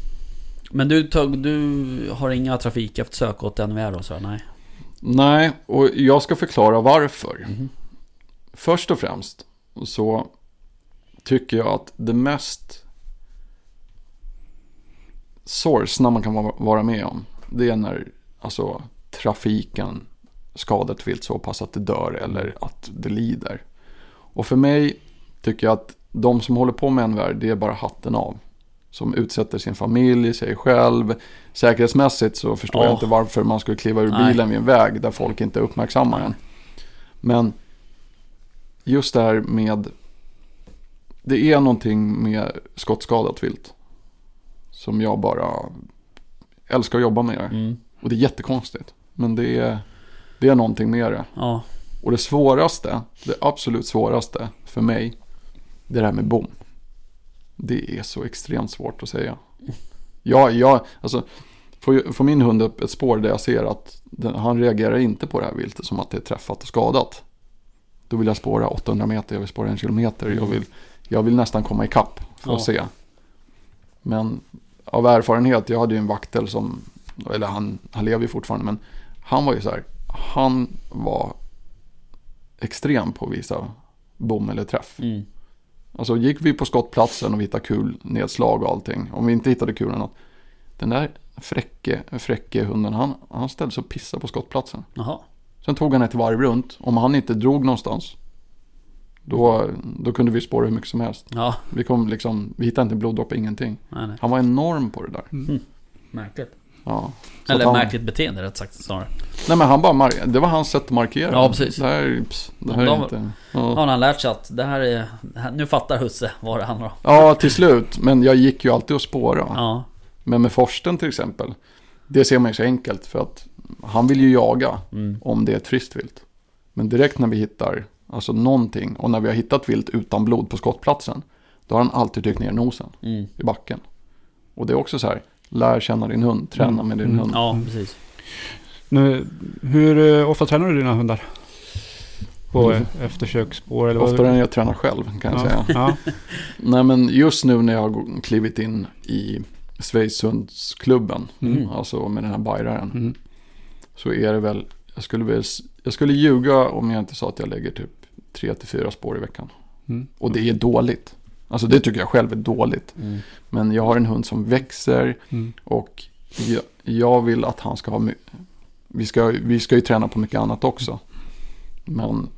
Men du, tog, du har inga trafikeftersök åt NVR då? Så, nej. Nej, och jag ska förklara varför. Mhm. Först och främst så tycker jag att det mest sorgsna man kan va- vara med om. Det är när alltså, trafiken skadar ett vilt så pass att det dör eller att det lider. Och för mig tycker jag att de som håller på med NVR, det är bara hatten av. Som utsätter sin familj, sig själv. Säkerhetsmässigt så förstår Ja. jag inte varför man skulle kliva ur Nej. bilen vid en väg där folk inte uppmärksammar en. Men just det här med... Det är någonting med skottskadat vilt. Som jag bara älskar att jobba med. Mm. Och det är jättekonstigt. Men det är, det är någonting med det. Ja. Och det svåraste, det absolut svåraste för mig, det är det här med bom. Det är så extremt svårt att säga. Ja, jag, alltså, får, får min hund upp ett spår där jag ser att den, han reagerar inte på det här viltet som att det är träffat och skadat. Då vill jag spåra 800 meter, jag vill spåra en kilometer, jag vill, jag vill nästan komma ikapp för att Ja. se. Men av erfarenhet, jag hade ju en vaktel som, eller han, han lever ju fortfarande, men han var ju så här, han var extrem på att visa bom eller träff. Mm. Alltså gick vi på skottplatsen och vi hittade kul nedslag och allting. Om vi inte hittade kulen något. Den där fräcke, fräcke hunden, han, han ställde sig och pissade på skottplatsen. Jaha. Sen tog han ett varv runt. Om han inte drog någonstans. Då, då kunde vi spåra hur mycket som helst. Ja. Vi, kom liksom, vi hittade inte en bloddroppe, ingenting. Nej, nej. Han var enorm på det där. Märkligt. Ja. Så Eller han, märkligt beteende rätt sagt snarare. Nej men han bara, det var hans sätt att markera. Ja, precis. Det här, är- pss, det här De- är inte... Ja, Ja. han har lärt sig att det här är... Nu fattar husse vad det handlar om. ja, till slut. Men jag gick ju alltid att spåra. Ja. Men med Forsten till exempel. Det ser man ju så enkelt för att han vill ju jaga Mm. om det är ett friskt vilt. Men direkt när vi hittar alltså någonting och när vi har hittat vilt utan blod på skottplatsen. Då har han alltid tryckt ner nosen Mm. i backen. Och det är också så här. Lär känna din hund, träna Mm. med din Mm. hund. Ja, precis. Nu, hur eh, ofta tränar du dina hundar? På Mm. eftersöksspår eller vad? Oftare än jag tränar själv kan jag ja. säga. Ja. [laughs] Nej men just nu när jag har klivit in i Schweizsundsklubben. Mm. Alltså med den här bajraren. Mm. Så är det väl, jag skulle, väl, jag skulle ljuga om jag inte sa att jag lägger typ tre till fyra spår i veckan. Mm. Och det är dåligt. Alltså det tycker jag själv är dåligt. Mm. Men jag har en hund som växer Mm. och jag, jag vill att han ska ha my- vi ska, vi ska ju träna på mycket annat också. Men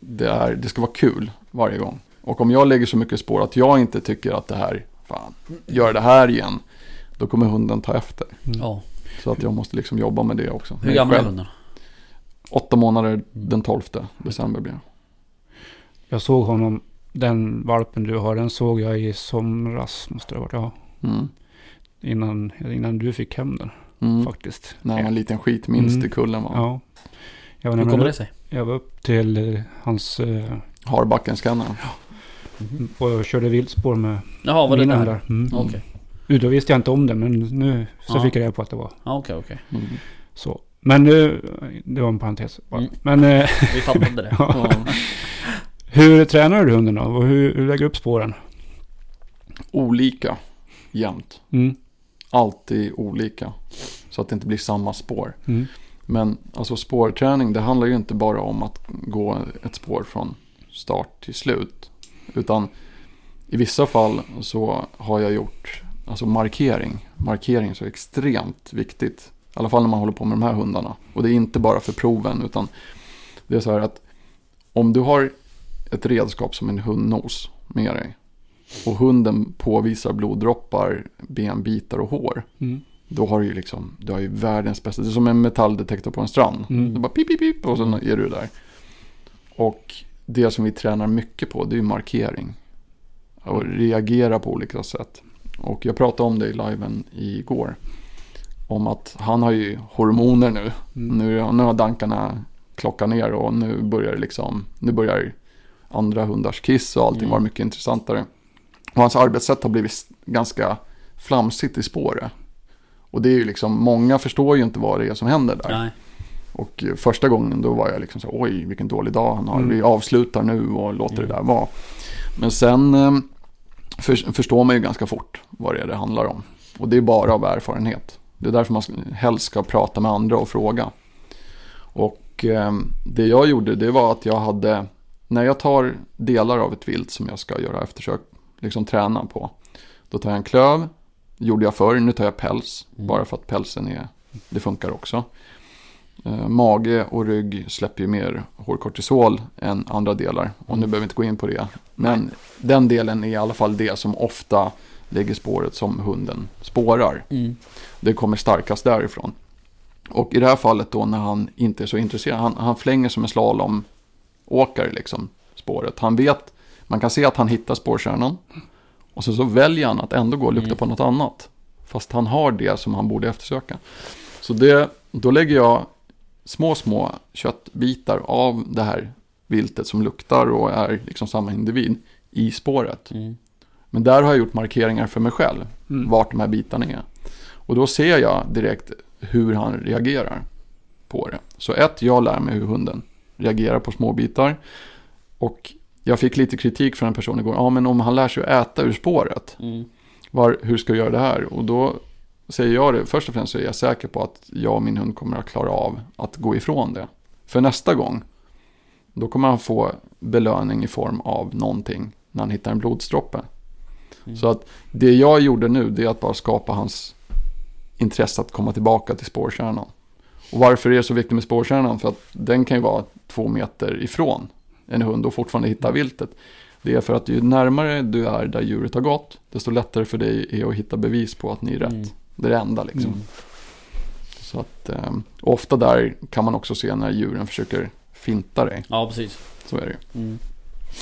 det, är, det ska vara kul varje gång. Och om jag lägger så mycket spår att jag inte tycker att det här, fan, gör det här igen. Då kommer hunden ta efter. Ja. Så att jag måste liksom jobba med det också. Hur gammal är hunden? Åtta månader den 12 december blir. Jag såg honom, den valpen du har, den såg jag i somras måste det ha varit. Ja. Mm. Innan, innan du fick hem den Mm. faktiskt. När han var en liten skit, minst Mm. i kullen var. Ja. Jag var, Hur kommer det sig? jag var upp till eh, hans... Eh, Harbacken-skannaren. Mhm. och körde viltspår med Jaha, var det mina där? hundar. Mm. Okej. Mm. Då visste jag inte om det, men nu så Ja. fick jag reda på att det var Ja, okej, okej. Mm. så. Men nu, det var en parentes bara. Mm. Men eh, Vi fattade det. [laughs] Ja. Hur tränar du hunden då? Och hur, hur lägger du upp spåren? Olika, jämt. Mm. Alltid olika. Så att det inte blir samma spår. Mm. Men alltså spårträning, det handlar ju inte bara om att gå ett spår från start till slut. Utan i vissa fall så har jag gjort alltså markering. Markering är så extremt viktigt. I alla fall när man håller på med de här hundarna. Och det är inte bara för proven utan det är så här att om du har ett redskap som en hundnos med dig och hunden påvisar bloddroppar, benbitar och hår. Mm. Då har du ju liksom, du har ju världens bästa, det är som en metalldetektor på en strand. Mm. Det bara pip, pip, pip och så är du där. Och det som vi tränar mycket på, det är ju markering. Och reagera på olika sätt. Och jag pratade om det i liven igår. Om att han har ju hormoner nu. Mm. Nu, nu har dankarna klockat ner och nu börjar det liksom, nu börjar andra hundars kiss och allting Mm. vara mycket intressantare. Och hans arbetssätt har blivit ganska flamsigt i spåret. Och det är ju liksom, många förstår ju inte vad det är som händer där. Nej. Och första gången då var jag liksom så oj vilken dålig dag han har. Mm. Vi avslutar nu och låter Mm. det där vara. Men sen eh, för, förstår man ju ganska fort vad det är det handlar om. Och det är bara av erfarenhet. Det är därför man helst ska prata med andra och fråga. Och eh, det jag gjorde det var att jag hade, när jag tar delar av ett vilt som jag ska göra eftersök, liksom träna på. Då tar jag en klöv, gjorde jag förr, nu tar jag päls. Mm. Bara för att pälsen är, det funkar också. Eh, mage och rygg släpper ju mer hårkortisol än andra delar. Och nu behöver vi inte gå in på det. Men den delen är i alla fall det som ofta lägger spåret som hunden spårar. Mm. Det kommer starkast därifrån. Och i det här fallet då när han inte är så intresserad. Han, han flänger som en slalomåkare liksom spåret. Han vet, man kan se att han hittar spårkärnan. Och så, så väljer han att ändå gå och lukta Mm. på något annat. Fast han har det som han borde eftersöka. Så det, då lägger jag små, små köttbitar av det här viltet som luktar och är liksom samma individ i spåret. Mm. Men där har jag gjort markeringar för mig själv Mm. vart de här bitarna är. Och då ser jag direkt hur han reagerar på det. Så ett, jag lär mig hur hunden reagerar på små bitar. Och jag fick lite kritik från en person igår. Ja, men om han lär sig att äta ur spåret, Mm. var, hur ska jag göra det här? Och då säger jag det, först och främst så är jag säker på att jag och min hund kommer att klara av att gå ifrån det. För nästa gång, då kommer han få belöning i form av någonting när han hittar en blodsdroppe. Mm. Så att det jag gjorde nu, det är att bara skapa hans intresse att komma tillbaka till spårkärnan. Och varför är det så viktigt med spårkärnan? För att den kan ju vara två meter ifrån en hund och fortfarande hitta viltet. Det är för att ju närmare du är där djuret har gått, desto lättare för dig är att hitta bevis på att ni är rätt. Mm. Det är det enda liksom. Mm. Så att, eh, och ofta där kan man också se när djuren försöker finta dig. Ja, precis. Så är det ju. Mm.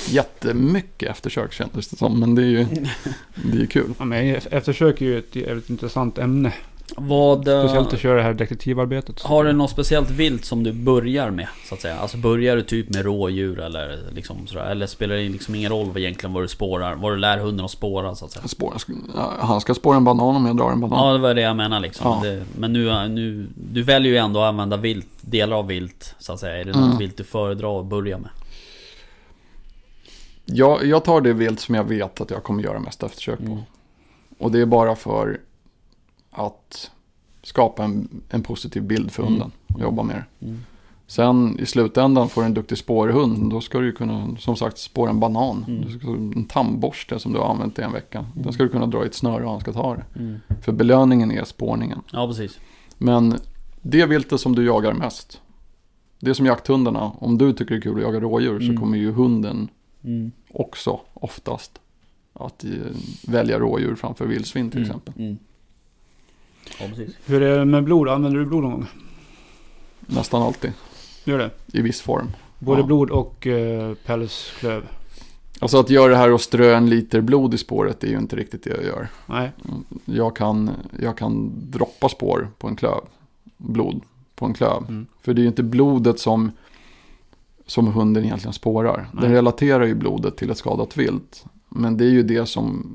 Jättemycket eftersök kändes det som, men det är ju [laughs] det är ju kul. Ja, men eftersök är ju ett jävligt intressant ämne. Vad... eh, Speciellt att köra det här detektivarbetet. Har du något speciellt vilt som du börjar med? Så att säga? Alltså börjar du typ med rådjur eller liksom sådär? Eller spelar det liksom ingen roll egentligen vad du spårar? Vad du lär hunden att spåra så att säga? Spår, han ska spåra en banan om jag drar en banan. Ja det var det jag menar liksom. Ja. Det, men nu, nu, du väljer ju ändå att använda vilt, delar av vilt så att säga. Är det något Mm. vilt du föredrar att börja med? Jag, jag tar det vilt som jag vet att jag kommer göra mest eftersök på. Mm. Och det är bara för att skapa en, en positiv bild för Mm. hunden och jobba med det. Mm. Sen i slutändan får du en duktig spårhund. Då ska du ju kunna, som sagt, spåra en banan. Mm. En tandborste som du har använt i en vecka. Den ska du kunna dra i ett snöre och han ska ta det. Mm. För belöningen är spårningen. Ja precis. Men det viltet som du jagar mest. Det är som jakthundarna. Om du tycker det är kul att jaga rådjur Mm. så kommer ju hunden Mm. också oftast att eh, välja rådjur framför vildsvin till Mm. exempel. Ja precis. Hur är det med blod? Använder du blod någon gång? Nästan alltid. Gör det? I viss form. Både Ja. blod och uh, pälsklöv? Alltså att göra det här och strö en liter blod i spåret är ju inte riktigt det jag gör. Nej. Jag kan, jag kan droppa spår på en klöv. Blod på en klöv. Mm. För det är ju inte blodet som, som hunden egentligen spårar. Den Nej. relaterar ju blodet till ett skadat vilt. Men det är ju det som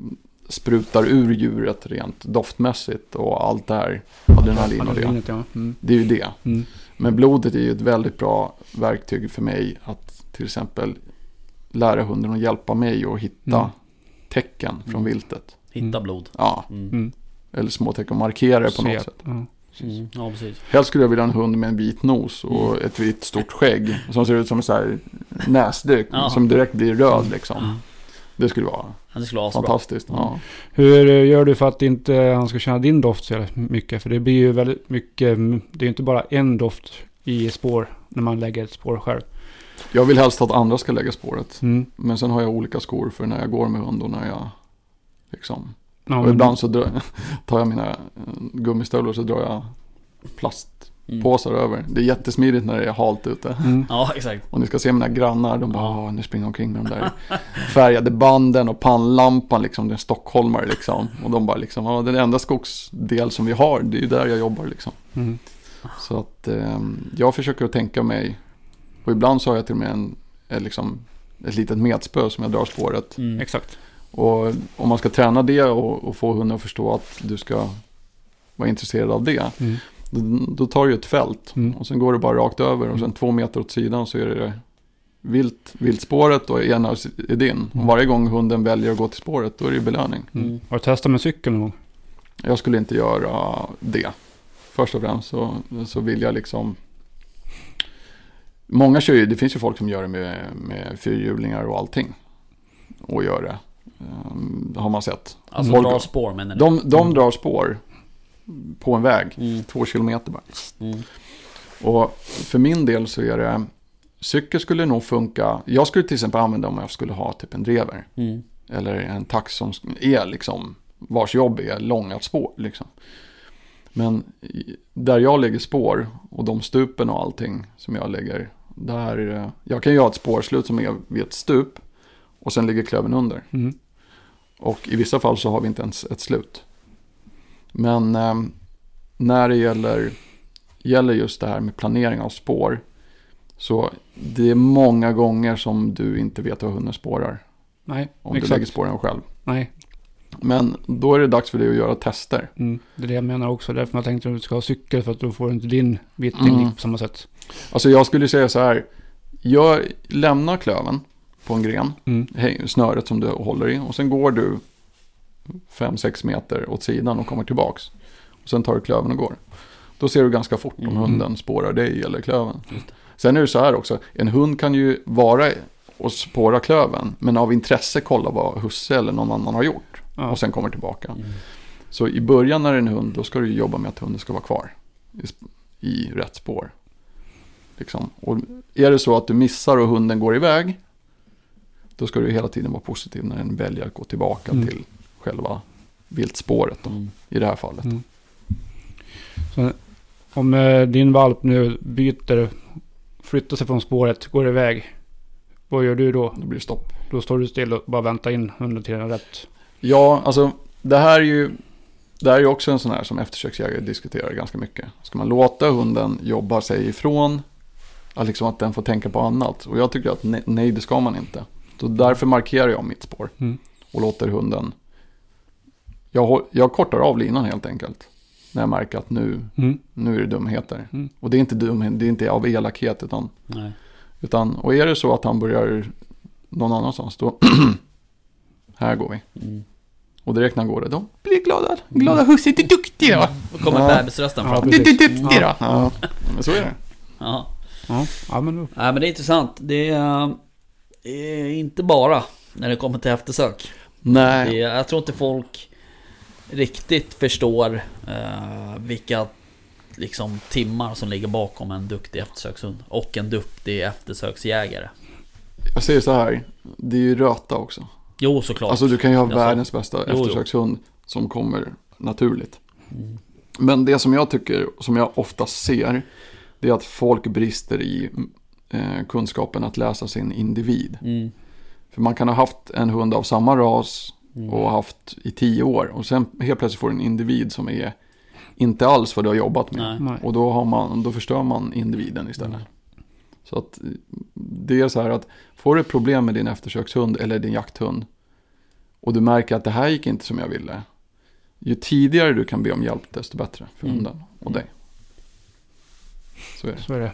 sprutar ur djuret rent doftmässigt och allt det här. Adrenalin och det. Ja. Mm. Det är ju det. Mm. Men blodet är ju ett väldigt bra verktyg för mig att till exempel lära hunden att hjälpa mig att hitta Mm. tecken från viltet. Hitta blod. Ja, eller små tecken, markera det på något sätt. Mm. Ja precis. Helst skulle jag vilja ha en hund med en vit nos och Mm. ett vitt stort skägg. Som ser ut som en sån här näsduk som direkt blir röd liksom. Det skulle vara det skulle vara fantastiskt. Mm. Ja. Hur eh, gör du för att inte han ska känna din doft så mycket? För det blir ju väldigt mycket, det är ju inte bara en doft i spår när man lägger ett spår själv. Jag vill helst att andra ska lägga spåret. Mm. Men sen har jag olika skor för när jag går med hund och när jag liksom. Ja, Och ibland så drar, [laughs] tar jag mina eh, gummistövlar och så drar jag plastpåsar Mm. över. Det är jättesmidigt när det är halt ute. Mm. [laughs] Ja, exakt. Och ni ska se mina grannar, de bara, Ja. "Åh, nu springer omkring med de där färgade banden och pannlampan liksom, det är en stockholmare liksom. Och de bara liksom, ja den enda skogsdel som vi har, det är ju där jag jobbar liksom. Mm. Så att eh, jag försöker att tänka mig, och ibland så har jag till och med en, en liksom, ett litet metspö som jag drar spåret. Mm. Exakt. Och om man ska träna det och, och få hunden att förstå att du ska vara intresserad av det. Mm. Då, tar du ett fält Mm. och sen går du bara rakt över och sen två meter åt sidan så är det vilt, viltspåret och ena är din. Och varje gång hunden väljer att gå till spåret då är det belöning. Mm. Mm. Har du testat med cykel någon gång? Jag skulle inte göra det. Först och främst så, så vill jag liksom Många kör ju, det finns ju folk som gör det med, med fyrhjulingar och allting. Och gör det. Um, har man sett. Alltså Folk- dra spår menar ni? De, de drar spår på en väg. Mm. Två kilometer bara. Mm. Och för min del så är det, cykel skulle nog funka. Jag skulle till exempel använda om jag skulle ha typ en drever. Mm. Eller en tax som är liksom, vars jobb är långa spår liksom. Men där jag lägger spår och de stupen och allting som jag lägger. Där, jag kan ju ha ett spårslut som är vid ett stup. Och sen ligger klöven under. Mm. Och i vissa fall så har vi inte ens ett slut. Men eh, när det gäller, gäller just det här med planering av spår. Så det är många gånger som du inte vet vad hunden spårar. Nej, Om du exakt. lägger spåren själv. Nej, Men då är det dags för dig att göra tester. mm. det är det jag menar också. Därför jag tänkte att du ska ha cykel för att då får du inte din vittring Mm. på samma sätt. Alltså jag skulle säga så här. Jag lämnar klöven på en gren. Mm. Snöret som du håller i. Och sen går du 5-6 meter åt sidan och kommer tillbaks. Och sen tar du klöven och går. Då ser du ganska fort om Mm. hunden spårar dig eller klöven. Sen är det så här också. En hund kan ju vara och spåra klöven. Men av intresse kolla vad husse eller någon annan har gjort. Ja. Och sen kommer tillbaka. Mm. Så i början när det är en hund, då ska du jobba med att hunden ska vara kvar i, i rätt spår. Liksom. Och är det så att du missar och hunden går iväg, då ska du hela tiden vara positiv när den väljer att gå tillbaka Mm. till själva viltspåret då, Mm. i det här fallet. Mm. Så, om eh, din valp nu byter, flyttar sig från spåret, går iväg. Vad gör du då? Då blir det stopp. Då står du still och bara väntar in hunden till den rätt. Ja, alltså det här är ju det här är också en sån här som eftersöksjägare diskuterar ganska mycket. Ska man låta hunden jobba sig ifrån? Att, liksom att den får tänka på annat. Och jag tycker att nej, nej det ska man inte. Så därför markerar jag mitt spår. Mm. Och låter hunden... Jag, jag kortar av linan helt enkelt. När jag märker att nu, Mm. nu är det dumheter. Mm. Och det är inte dumhet, det är inte av elakhet. Utan, Nej. utan, och är det så att han börjar någon annanstans, då... [clears throat] här går vi. Mm. Och direkt när han går det, då blir glada. Glada husse, du är duktig då. Då kommer Ja. bebisrösten Ja, fram. Du är duktig då. Ja, men så är det. Ja. Ja, ja men då. Nej men det är intressant. Det är, är inte bara när det kommer till eftersök. Det Nej, är, jag tror inte folk riktigt förstår eh, vilka liksom, timmar som ligger bakom en duktig eftersökshund. Och en duktig eftersöksjägare. jag säger så här. Det är ju röta också. Jo såklart. Alltså du kan ju ha Jag världens bästa Jo, jo. eftersökshund som kommer naturligt. Mm. Men det som jag tycker, som jag ofta ser, det är att folk brister i eh, kunskapen att läsa sin individ. Mm. För man kan ha haft en hund av samma ras. Och haft i tio år. Och sen helt plötsligt får du en individ som är inte alls vad du har jobbat med. Nej. Och då, har man, då förstör man individen istället. Mm. Så att det är så här att får du ett problem med din eftersökshund eller din jakthund och du märker att det här gick inte som jag ville. Ju tidigare du kan be om hjälp desto bättre för Mm. hunden och dig. Så är det. Så är det.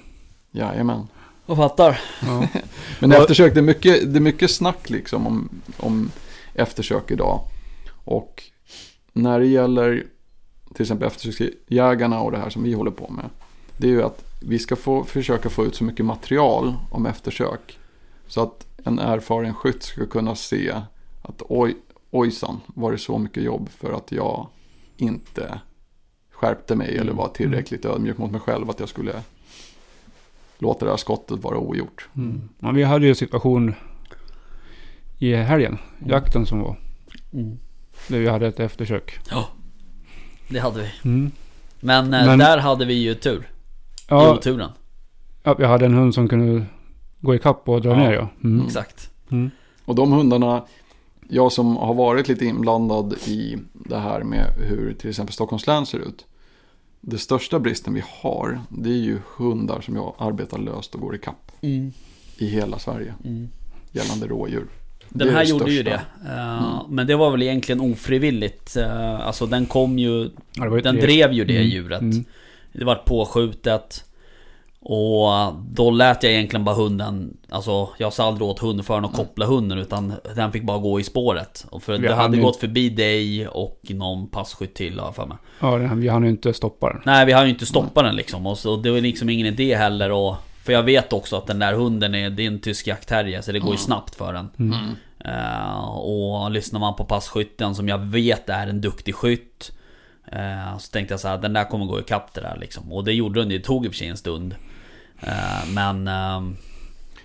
Jajamän. Jag fattar. Ja. [laughs] Men eftersök, det är mycket, det är mycket snack liksom om, om eftersök idag. Och när det gäller till exempel eftersöksjägarna och det här som vi håller på med. Det är ju att vi ska få, försöka få ut så mycket material om eftersök. Så att en erfaren skytt ska kunna se att oj, ojsan var det så mycket jobb för att jag inte skärpte mig eller Mm. var tillräckligt ödmjuk mot mig själv att jag skulle låta det här skottet vara ogjort. Mm. Men vi hade ju en situation i helgen, Mm. jakten som var. Mm. Där vi hade ett eftersök. Det hade vi. Mm. Men, eh, Men- där hade vi ju tur. I Ja, oturen. ja, vi hade en hund som kunde gå ikapp och dra Ja. ner ja. Mm. Exakt. Mm. Och de hundarna, jag som har varit lite inblandad i det här med hur till exempel Stockholms län ser ut. Det största bristen vi har, det är ju hundar som jag arbetar löst och går i kapp Mm. i hela Sverige Mm. gällande rådjur. Det Den är här gjorde ju det. Eh, Men det var väl egentligen ofrivilligt. Eh, alltså den kom ju... Ju Den drev ju det Mm. djuret. Mm. Det var påskjutet. Och då lät jag egentligen bara hunden Alltså jag sa aldrig åt hundföraren att koppla hunden utan den fick bara gå i spåret. Och för Vi det hann hade ju- gått förbi dig och någon passkytt till har för mig. Ja, vi hann ju inte stoppa den. Nej vi har ju inte stoppat den liksom. Och så det var liksom ingen idé heller och För jag vet också att den där hunden är, det är en tysk jaktterrier så det går ju snabbt för den. Mm. Eh, och lyssnar man på passkytten som jag vet är en duktig skytt eh, Så tänkte jag så här, den där kommer gå ikapp det där liksom. Och det gjorde den, det tog i och för sig en stund eh, Men ehm,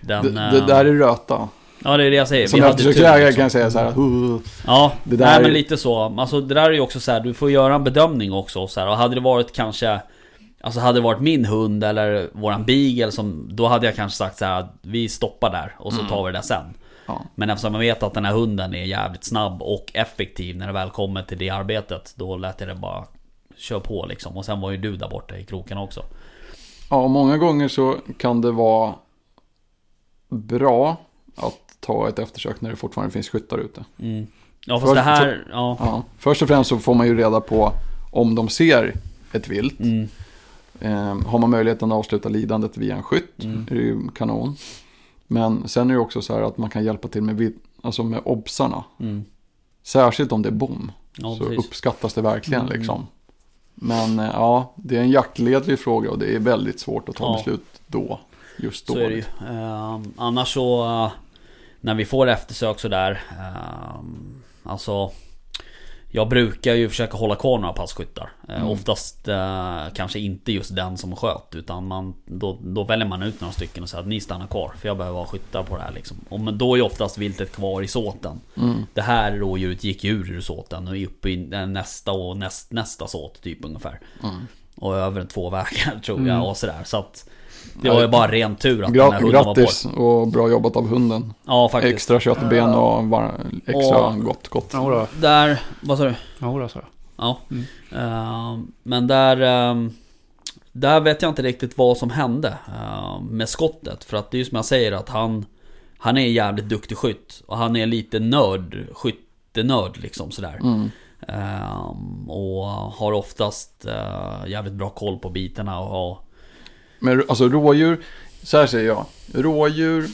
den, Det, det där är röta. Ja det är det jag säger, Som eftersöksjägare liksom. kan jag säga så här. "Uh, Ja, Det där nej är- men lite så. Alltså det där är ju också så här, du får göra en bedömning också så här. Och hade det varit kanske Alltså hade det varit min hund eller våran beagle som Då hade jag kanske sagt så här, vi stoppar där och så tar vi det där sen. Ja. Men eftersom man vet att den här hunden är jävligt snabb och effektiv när det väl kommer till det arbetet Då lät jag det bara köra på liksom. Och sen var ju du där borta i kroken också. Ja, många gånger så kan det vara bra att ta ett eftersök när det fortfarande finns skyttar ute. Mm. Ja fast För- det här, ja. Ja. Först och främst så får man ju reda på om de ser ett vilt. Mm. Eh, har man möjligheten att avsluta lidandet via en skytt Mm. är det ju kanon. Men sen är det också så här att man kan hjälpa till med, alltså med obsarna. Mm. Särskilt om det är bom. Ja, så precis. uppskattas det verkligen Mm. liksom. Men eh, ja, det är en jaktledlig fråga och det är väldigt svårt att ta Ja. beslut då. Just då. Så är det ju. Ehm, annars så eh, när vi får eftersök sådär. Um, alltså jag brukar ju försöka hålla kvar några passkyttar. Eh, Mm. Oftast eh, kanske inte just den som sköt. Utan man, då, då väljer man ut några stycken och säger att ni stannar kvar. För jag behöver ha skyttar på det här liksom. Och, men då är oftast viltet kvar i såten. Mm. Det här rådjuret gick ur ur såten och är uppe i eh, nästa och näst, nästa såt typ ungefär. Mm. Och över två vägar [laughs] tror Mm. jag och sådär. Så att det var ju bara ren tur att den här Gra- hunden var på. grattis och bra jobbat av hunden. Ja faktiskt. Extra köttben och var, extra Och- gott gott. Ja, då. Där, vad sa du? Ja, då, så. Ja. Mm. Ehm, men där... ehm, där vet jag inte riktigt vad som hände ehm, med skottet. För att det är ju som jag säger att han... Han är jävligt duktig skytt. Och han är lite nörd, skyttenörd liksom sådär. Mm. Och har oftast eh, jävligt bra koll på bitarna och har... Men alltså rådjur, så här säger jag. Rådjur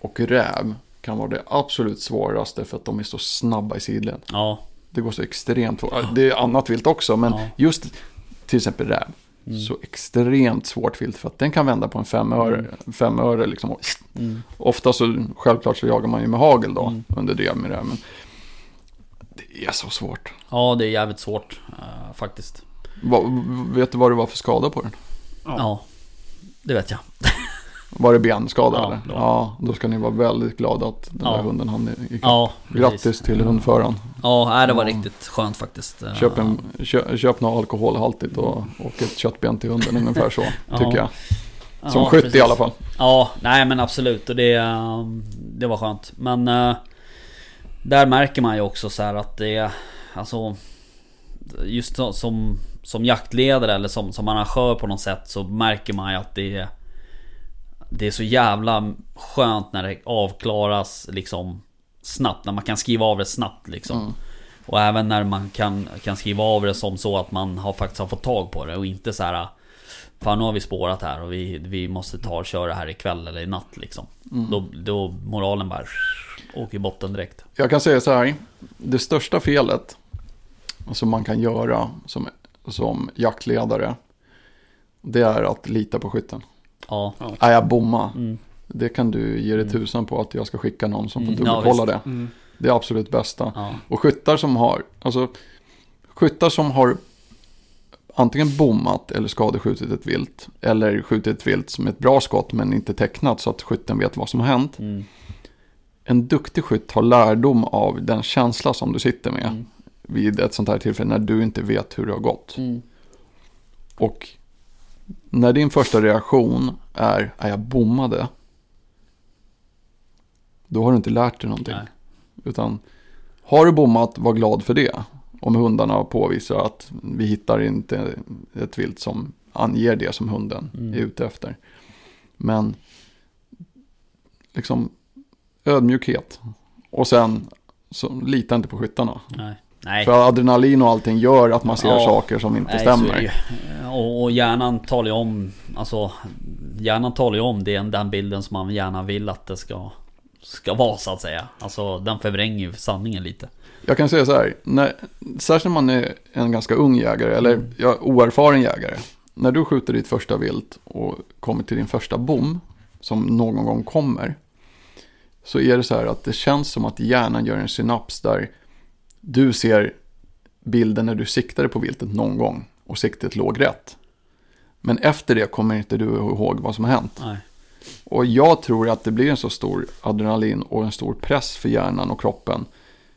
och räv kan vara det absolut svåraste för att de är så snabba i sidled. Ja. Det går så extremt fort. Det är annat vilt också, men Ja. just till exempel räv. Mm. Så extremt svårt vilt för att den kan vända på en femöre. femöre liksom. Mm. Ofta så, självklart så jagar man ju med hagel då, Mm. under drev med räv. Men det är så svårt. Ja det är jävligt svårt eh, faktiskt. Va, vet du vad det var för skada på den? Ja. Ja. Det vet jag. [laughs] Var det benskada Ja, eller? Ja, då ska ni vara väldigt glada att den Ja. där hunden hann ikapp. Ja, precis. Grattis till hundföraren. Ja, det var Ja. riktigt skönt faktiskt. Köp, en, kö, köp något alkoholhaltigt och, och ett köttben till hunden ungefär så, [laughs] tycker jag. Som ja, skytt precis. i alla fall. Ja, nej men absolut och det, ehm, det var skönt. Men eh, där märker man ju också så här att det är alltså just som, som jaktledare eller som, som arrangör på något sätt så märker man ju att det är Det är så jävla skönt när det avklaras liksom snabbt, när man kan skriva av det snabbt liksom. Mm. Och även när man kan, kan skriva av det som så att man har faktiskt har fått tag på det och inte så här Fan nu har vi spårat här och vi, vi måste ta och köra här ikväll eller i natt liksom. Mm. Då, då moralen bara åker i botten direkt. Jag kan säga så här. Det största felet som man kan göra som, som jaktledare. Det är att lita på skytten. Ja. Är jag bomma. Mm. Det kan du ge dig tusan på att jag ska skicka någon som får Mm, dubbelkolla det. Mm. Det är absolut bästa. Ja. Och skyttar som har, alltså skyttar som har antingen bommat eller skadeskjutit ett vilt. Eller skjutit ett vilt som ett bra skott men inte tecknat så att skytten vet vad som har hänt. Mm. En duktig skytt tar lärdom av den känsla som du sitter med Mm. Vid ett sånt här tillfälle när du inte vet hur det har gått. Mm. Och när din första reaktion är, är jag bommade? Då har du inte lärt dig någonting. Nej. Utan har du bommat, var glad för det. Om hundarna påvisar att vi hittar inte ett vilt som anger det som hunden Mm. är ute efter. Men liksom ödmjukhet. Och sen så lita inte på skyttarna. Nej. Nej. För adrenalin och allting gör att man ser Ja. saker som inte Nej, stämmer. Och, och hjärnan talar ju om Alltså Hjärnan talar ju om den, den bilden som man gärna vill att det ska Ska vara så att säga Alltså den förvränger ju sanningen lite Jag kan säga så här, när, särskilt när man är en ganska ung jägare, eller Mm. ja, oerfaren jägare. När du skjuter ditt första vilt och kommer till din första bom, som någon gång kommer. Så är det så här att det känns som att hjärnan gör en synaps där du ser bilden när du siktade på viltet någon gång och siktet låg rätt. Men efter det kommer inte du ihåg vad som har hänt. Nej Och jag tror att det blir en så stor adrenalin och en stor press för hjärnan och kroppen.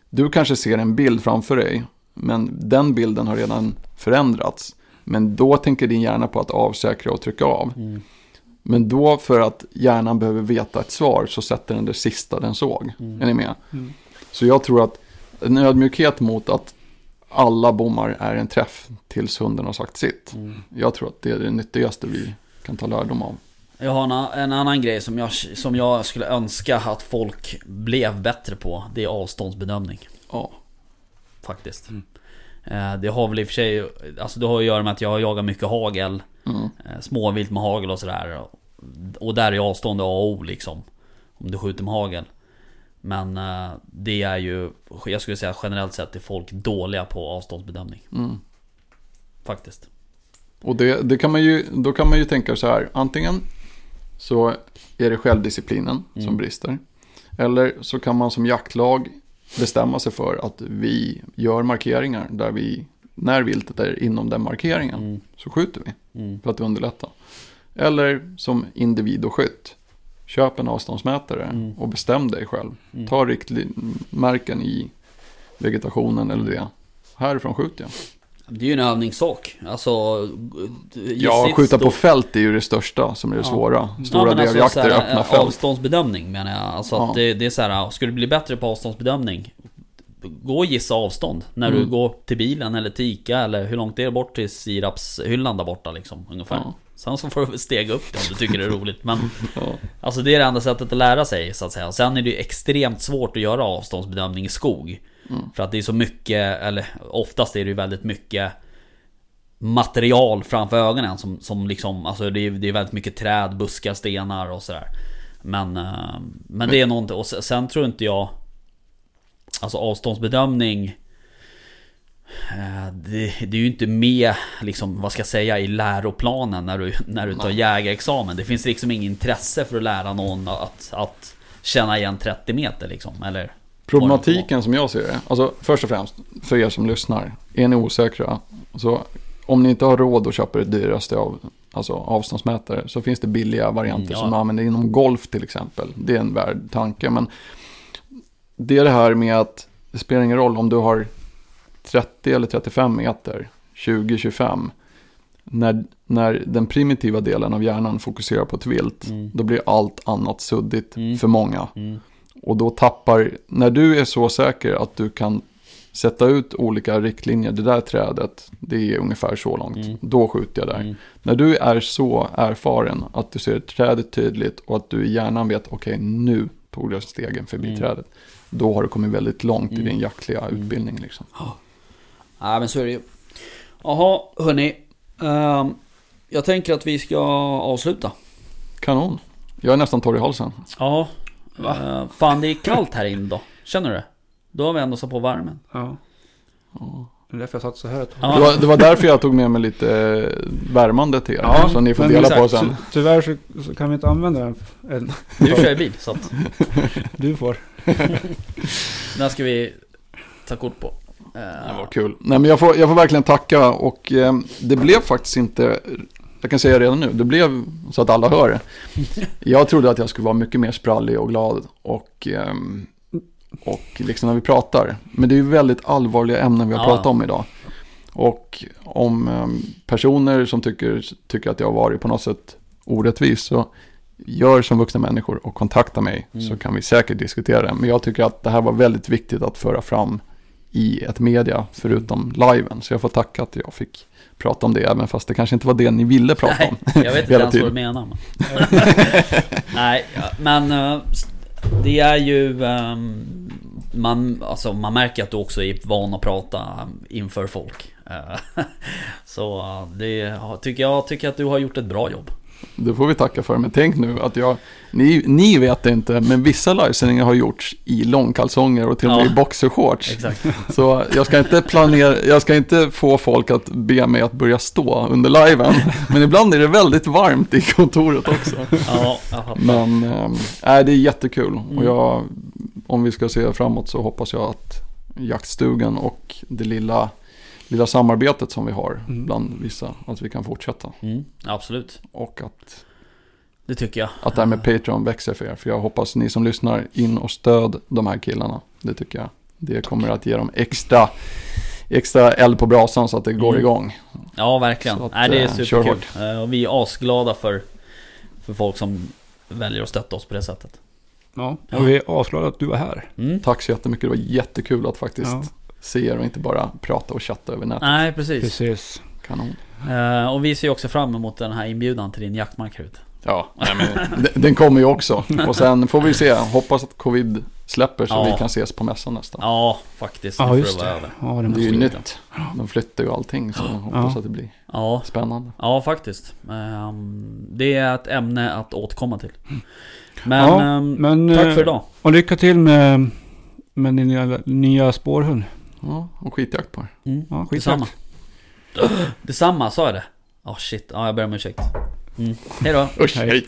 Du kanske ser en bild framför dig, men den bilden har redan förändrats. Men då tänker din hjärna på att avsäkra och trycka av. mm. Men då för att hjärnan behöver veta ett svar så sätter den det sista den såg. Mm. Är ni med? Mm. Så jag tror att en ödmjukhet mot att alla bommar är en träff tills hunden har sagt sitt. Mm. Jag tror att det är det nyttigaste vi kan ta lärdom av. Jag har en, en annan grej som jag, som jag skulle önska att folk blev bättre på Det är avståndsbedömning Ja. Faktiskt Eh, Det har väl i och för sig Alltså det har att göra med att jag har jagat mycket hagel Mm. eh, Småvilt med hagel och sådär Och där är avstånd A och O liksom Om du skjuter med hagel Men eh, det är ju Jag skulle säga generellt sett är folk dåliga på avståndsbedömning Mm. Faktiskt Och det, det kan man ju, då kan man ju tänka så här, antingen så är det självdisciplinen som Mm. brister. Eller så kan man som jaktlag bestämma sig för att vi gör markeringar där vi, när viltet är inom den markeringen, mm. så skjuter vi Mm. för att underlätta. Eller som individ och skytt, köp en avståndsmätare Mm. och bestäm dig själv. Mm. Ta riktmärken i vegetationen eller det. Härifrån skjuter jag. Det är ju en övningssak Alltså Ja, skjuta på fält är ju det största som är det Ja. svåra. Stora Ja, alltså drevjakter, så här, öppna fält. Avståndsbedömning menar jag. Alltså Ja. att det, det är så här, ska du bli bättre på avståndsbedömning Gå och gissa avstånd när du Mm. går till bilen eller till Ica eller hur långt är det bort till sirapshyllan där borta liksom ungefär. Ja. Sen så får du stega upp det om du tycker det är roligt men. [laughs] Alltså det är det enda sättet att lära sig så att säga. Sen är det ju extremt svårt att göra avståndsbedömning i skog. Mm. För att det är så mycket, eller oftast är det ju väldigt mycket material framför ögonen som, som liksom, alltså det är, det är väldigt mycket träd, buskar, stenar och sådär. Men, eh, men det är någonting, och se- sen tror inte jag Alltså avståndsbedömning det, det är ju inte med, liksom, vad ska jag säga, i läroplanen när du, när du tar Nej. jägarexamen. Det finns liksom ingen intresse för att lära någon att, att känna igen 30 meter liksom, eller Problematiken som jag ser det, alltså först och främst för er som lyssnar, är ni osäkra, så om ni inte har råd att köpa det dyraste av alltså avståndsmätare så finns det billiga varianter Mm, ja. som man använder inom golf till exempel. Det är en värd tanke, men det är det här med att det spelar ingen roll om du har 30 eller 35 meter, 20-25, när, när den primitiva delen av hjärnan fokuserar på ett vilt, Mm. då blir allt annat suddigt Mm. för många. Mm. Och då tappar, när du är så säker att du kan sätta ut olika riktlinjer, det där trädet, det är ungefär så långt, Mm. då skjuter jag där. Mm. När du är så erfaren att du ser trädet tydligt och att du i hjärnan vet, okej nu tog jag stegen förbi Mm. trädet. Då har du kommit väldigt långt i din jaktliga utbildning liksom. Nej men så är det ju. Jaha, hörni. Ehm, jag tänker att vi ska avsluta. Kanon. Jag är nästan torr i halsen. Ja. Va? Uh, fan det är kallt här inne då. Känner du det? Då har vi ändå satt på värmen. Ja. Ja. Det är därför jag satt så här. Ja. Det, var, det var därför jag tog med mig lite eh, värmande till er. Ja, så ni får dela på sen. ty- Tyvärr så, så kan vi inte använda den. än. Du kör ju bil så att Du får. den ska vi ta kort på. Det var kul. Nej men jag får, jag får verkligen tacka och eh, det blev faktiskt inte, jag kan säga redan nu, det blev så att alla hör det. [laughs] Jag trodde att jag skulle vara mycket mer sprallig och glad och, ehm, och liksom när vi pratar. Men det är ju väldigt allvarliga ämnen vi har Ja. pratat om idag. Och om ehm, personer som tycker, tycker att jag har varit på något sätt orättvis så gör som vuxna människor och kontakta mig Mm. så kan vi säkert diskutera det. Men jag tycker att det här var väldigt viktigt att föra fram i ett media förutom liven. Så jag får tacka att jag fick prata om det även fast det kanske inte var det ni ville prata Nej, om. jag vet [laughs] inte ens vad du menar. Men. [laughs] Nej, men eh, det är ju... ehm, man, alltså, man märker att du också är van att prata inför folk. Eh, [laughs] Så eh, det tycker jag tycker att du har gjort ett bra jobb. Det får vi tacka för. Men tänk nu att jag, ni, ni vet det inte, men vissa livesändningar har gjorts i långkalsonger och till och med Ja. i boxershorts. Exakt. [laughs] Så jag ska inte planera, jag ska inte få folk att be mig att börja stå under liven. Men ibland är det väldigt varmt i kontoret också. [laughs] Ja. Men äh, det är jättekul. Mm. Och jag, om vi ska se framåt så hoppas jag att jaktstugan och det lilla, lilla samarbetet som vi har Mm. bland vissa, att vi kan fortsätta. Mm, absolut. Och att, Det tycker jag. att det här med Patreon växer för er. För jag hoppas ni som lyssnar in och stöd de här killarna. Det tycker jag. Det kommer att ge dem extra, extra eld på brasan så att det går Mm. igång. Ja, verkligen. Att, Nej, det är eh, superkul. Eh, Och vi är asglada för, för folk som väljer att stötta oss på det sättet. Ja, och vi är asglada att du var här. Mm. Tack så jättemycket. Det var jättekul att faktiskt Ja. Se er och inte bara prata och chatta över nätet. Nej, precis. Precis. Kanon. Eh, och vi ser också fram emot den här inbjudan till din jaktmark Rut. Ja, nej, men, [laughs] den- den kommer ju också. Och sen får vi se. Hoppas att covid släpper så Ja. vi kan ses på mässan nästan. Ja, faktiskt. Ja, just det det. Ja, det Det är ju nytt. De flyttar ju allting så jag hoppas Ja. att det blir Ja, spännande. ja faktiskt. Ehm, det är ett ämne att återkomma till. Men, Ja, ehm, Men, tack eh, för idag. Och lycka till med, med din nya, nya spårhund. Ja, och skitjakt på er. Mm. Ja, Detsamma. skitjakt. [gasps] Detsamma, sa jag det? Ja, shit. Ja, jag ber om ursäkt. Mm. Hej då. Usch, Hej. hej.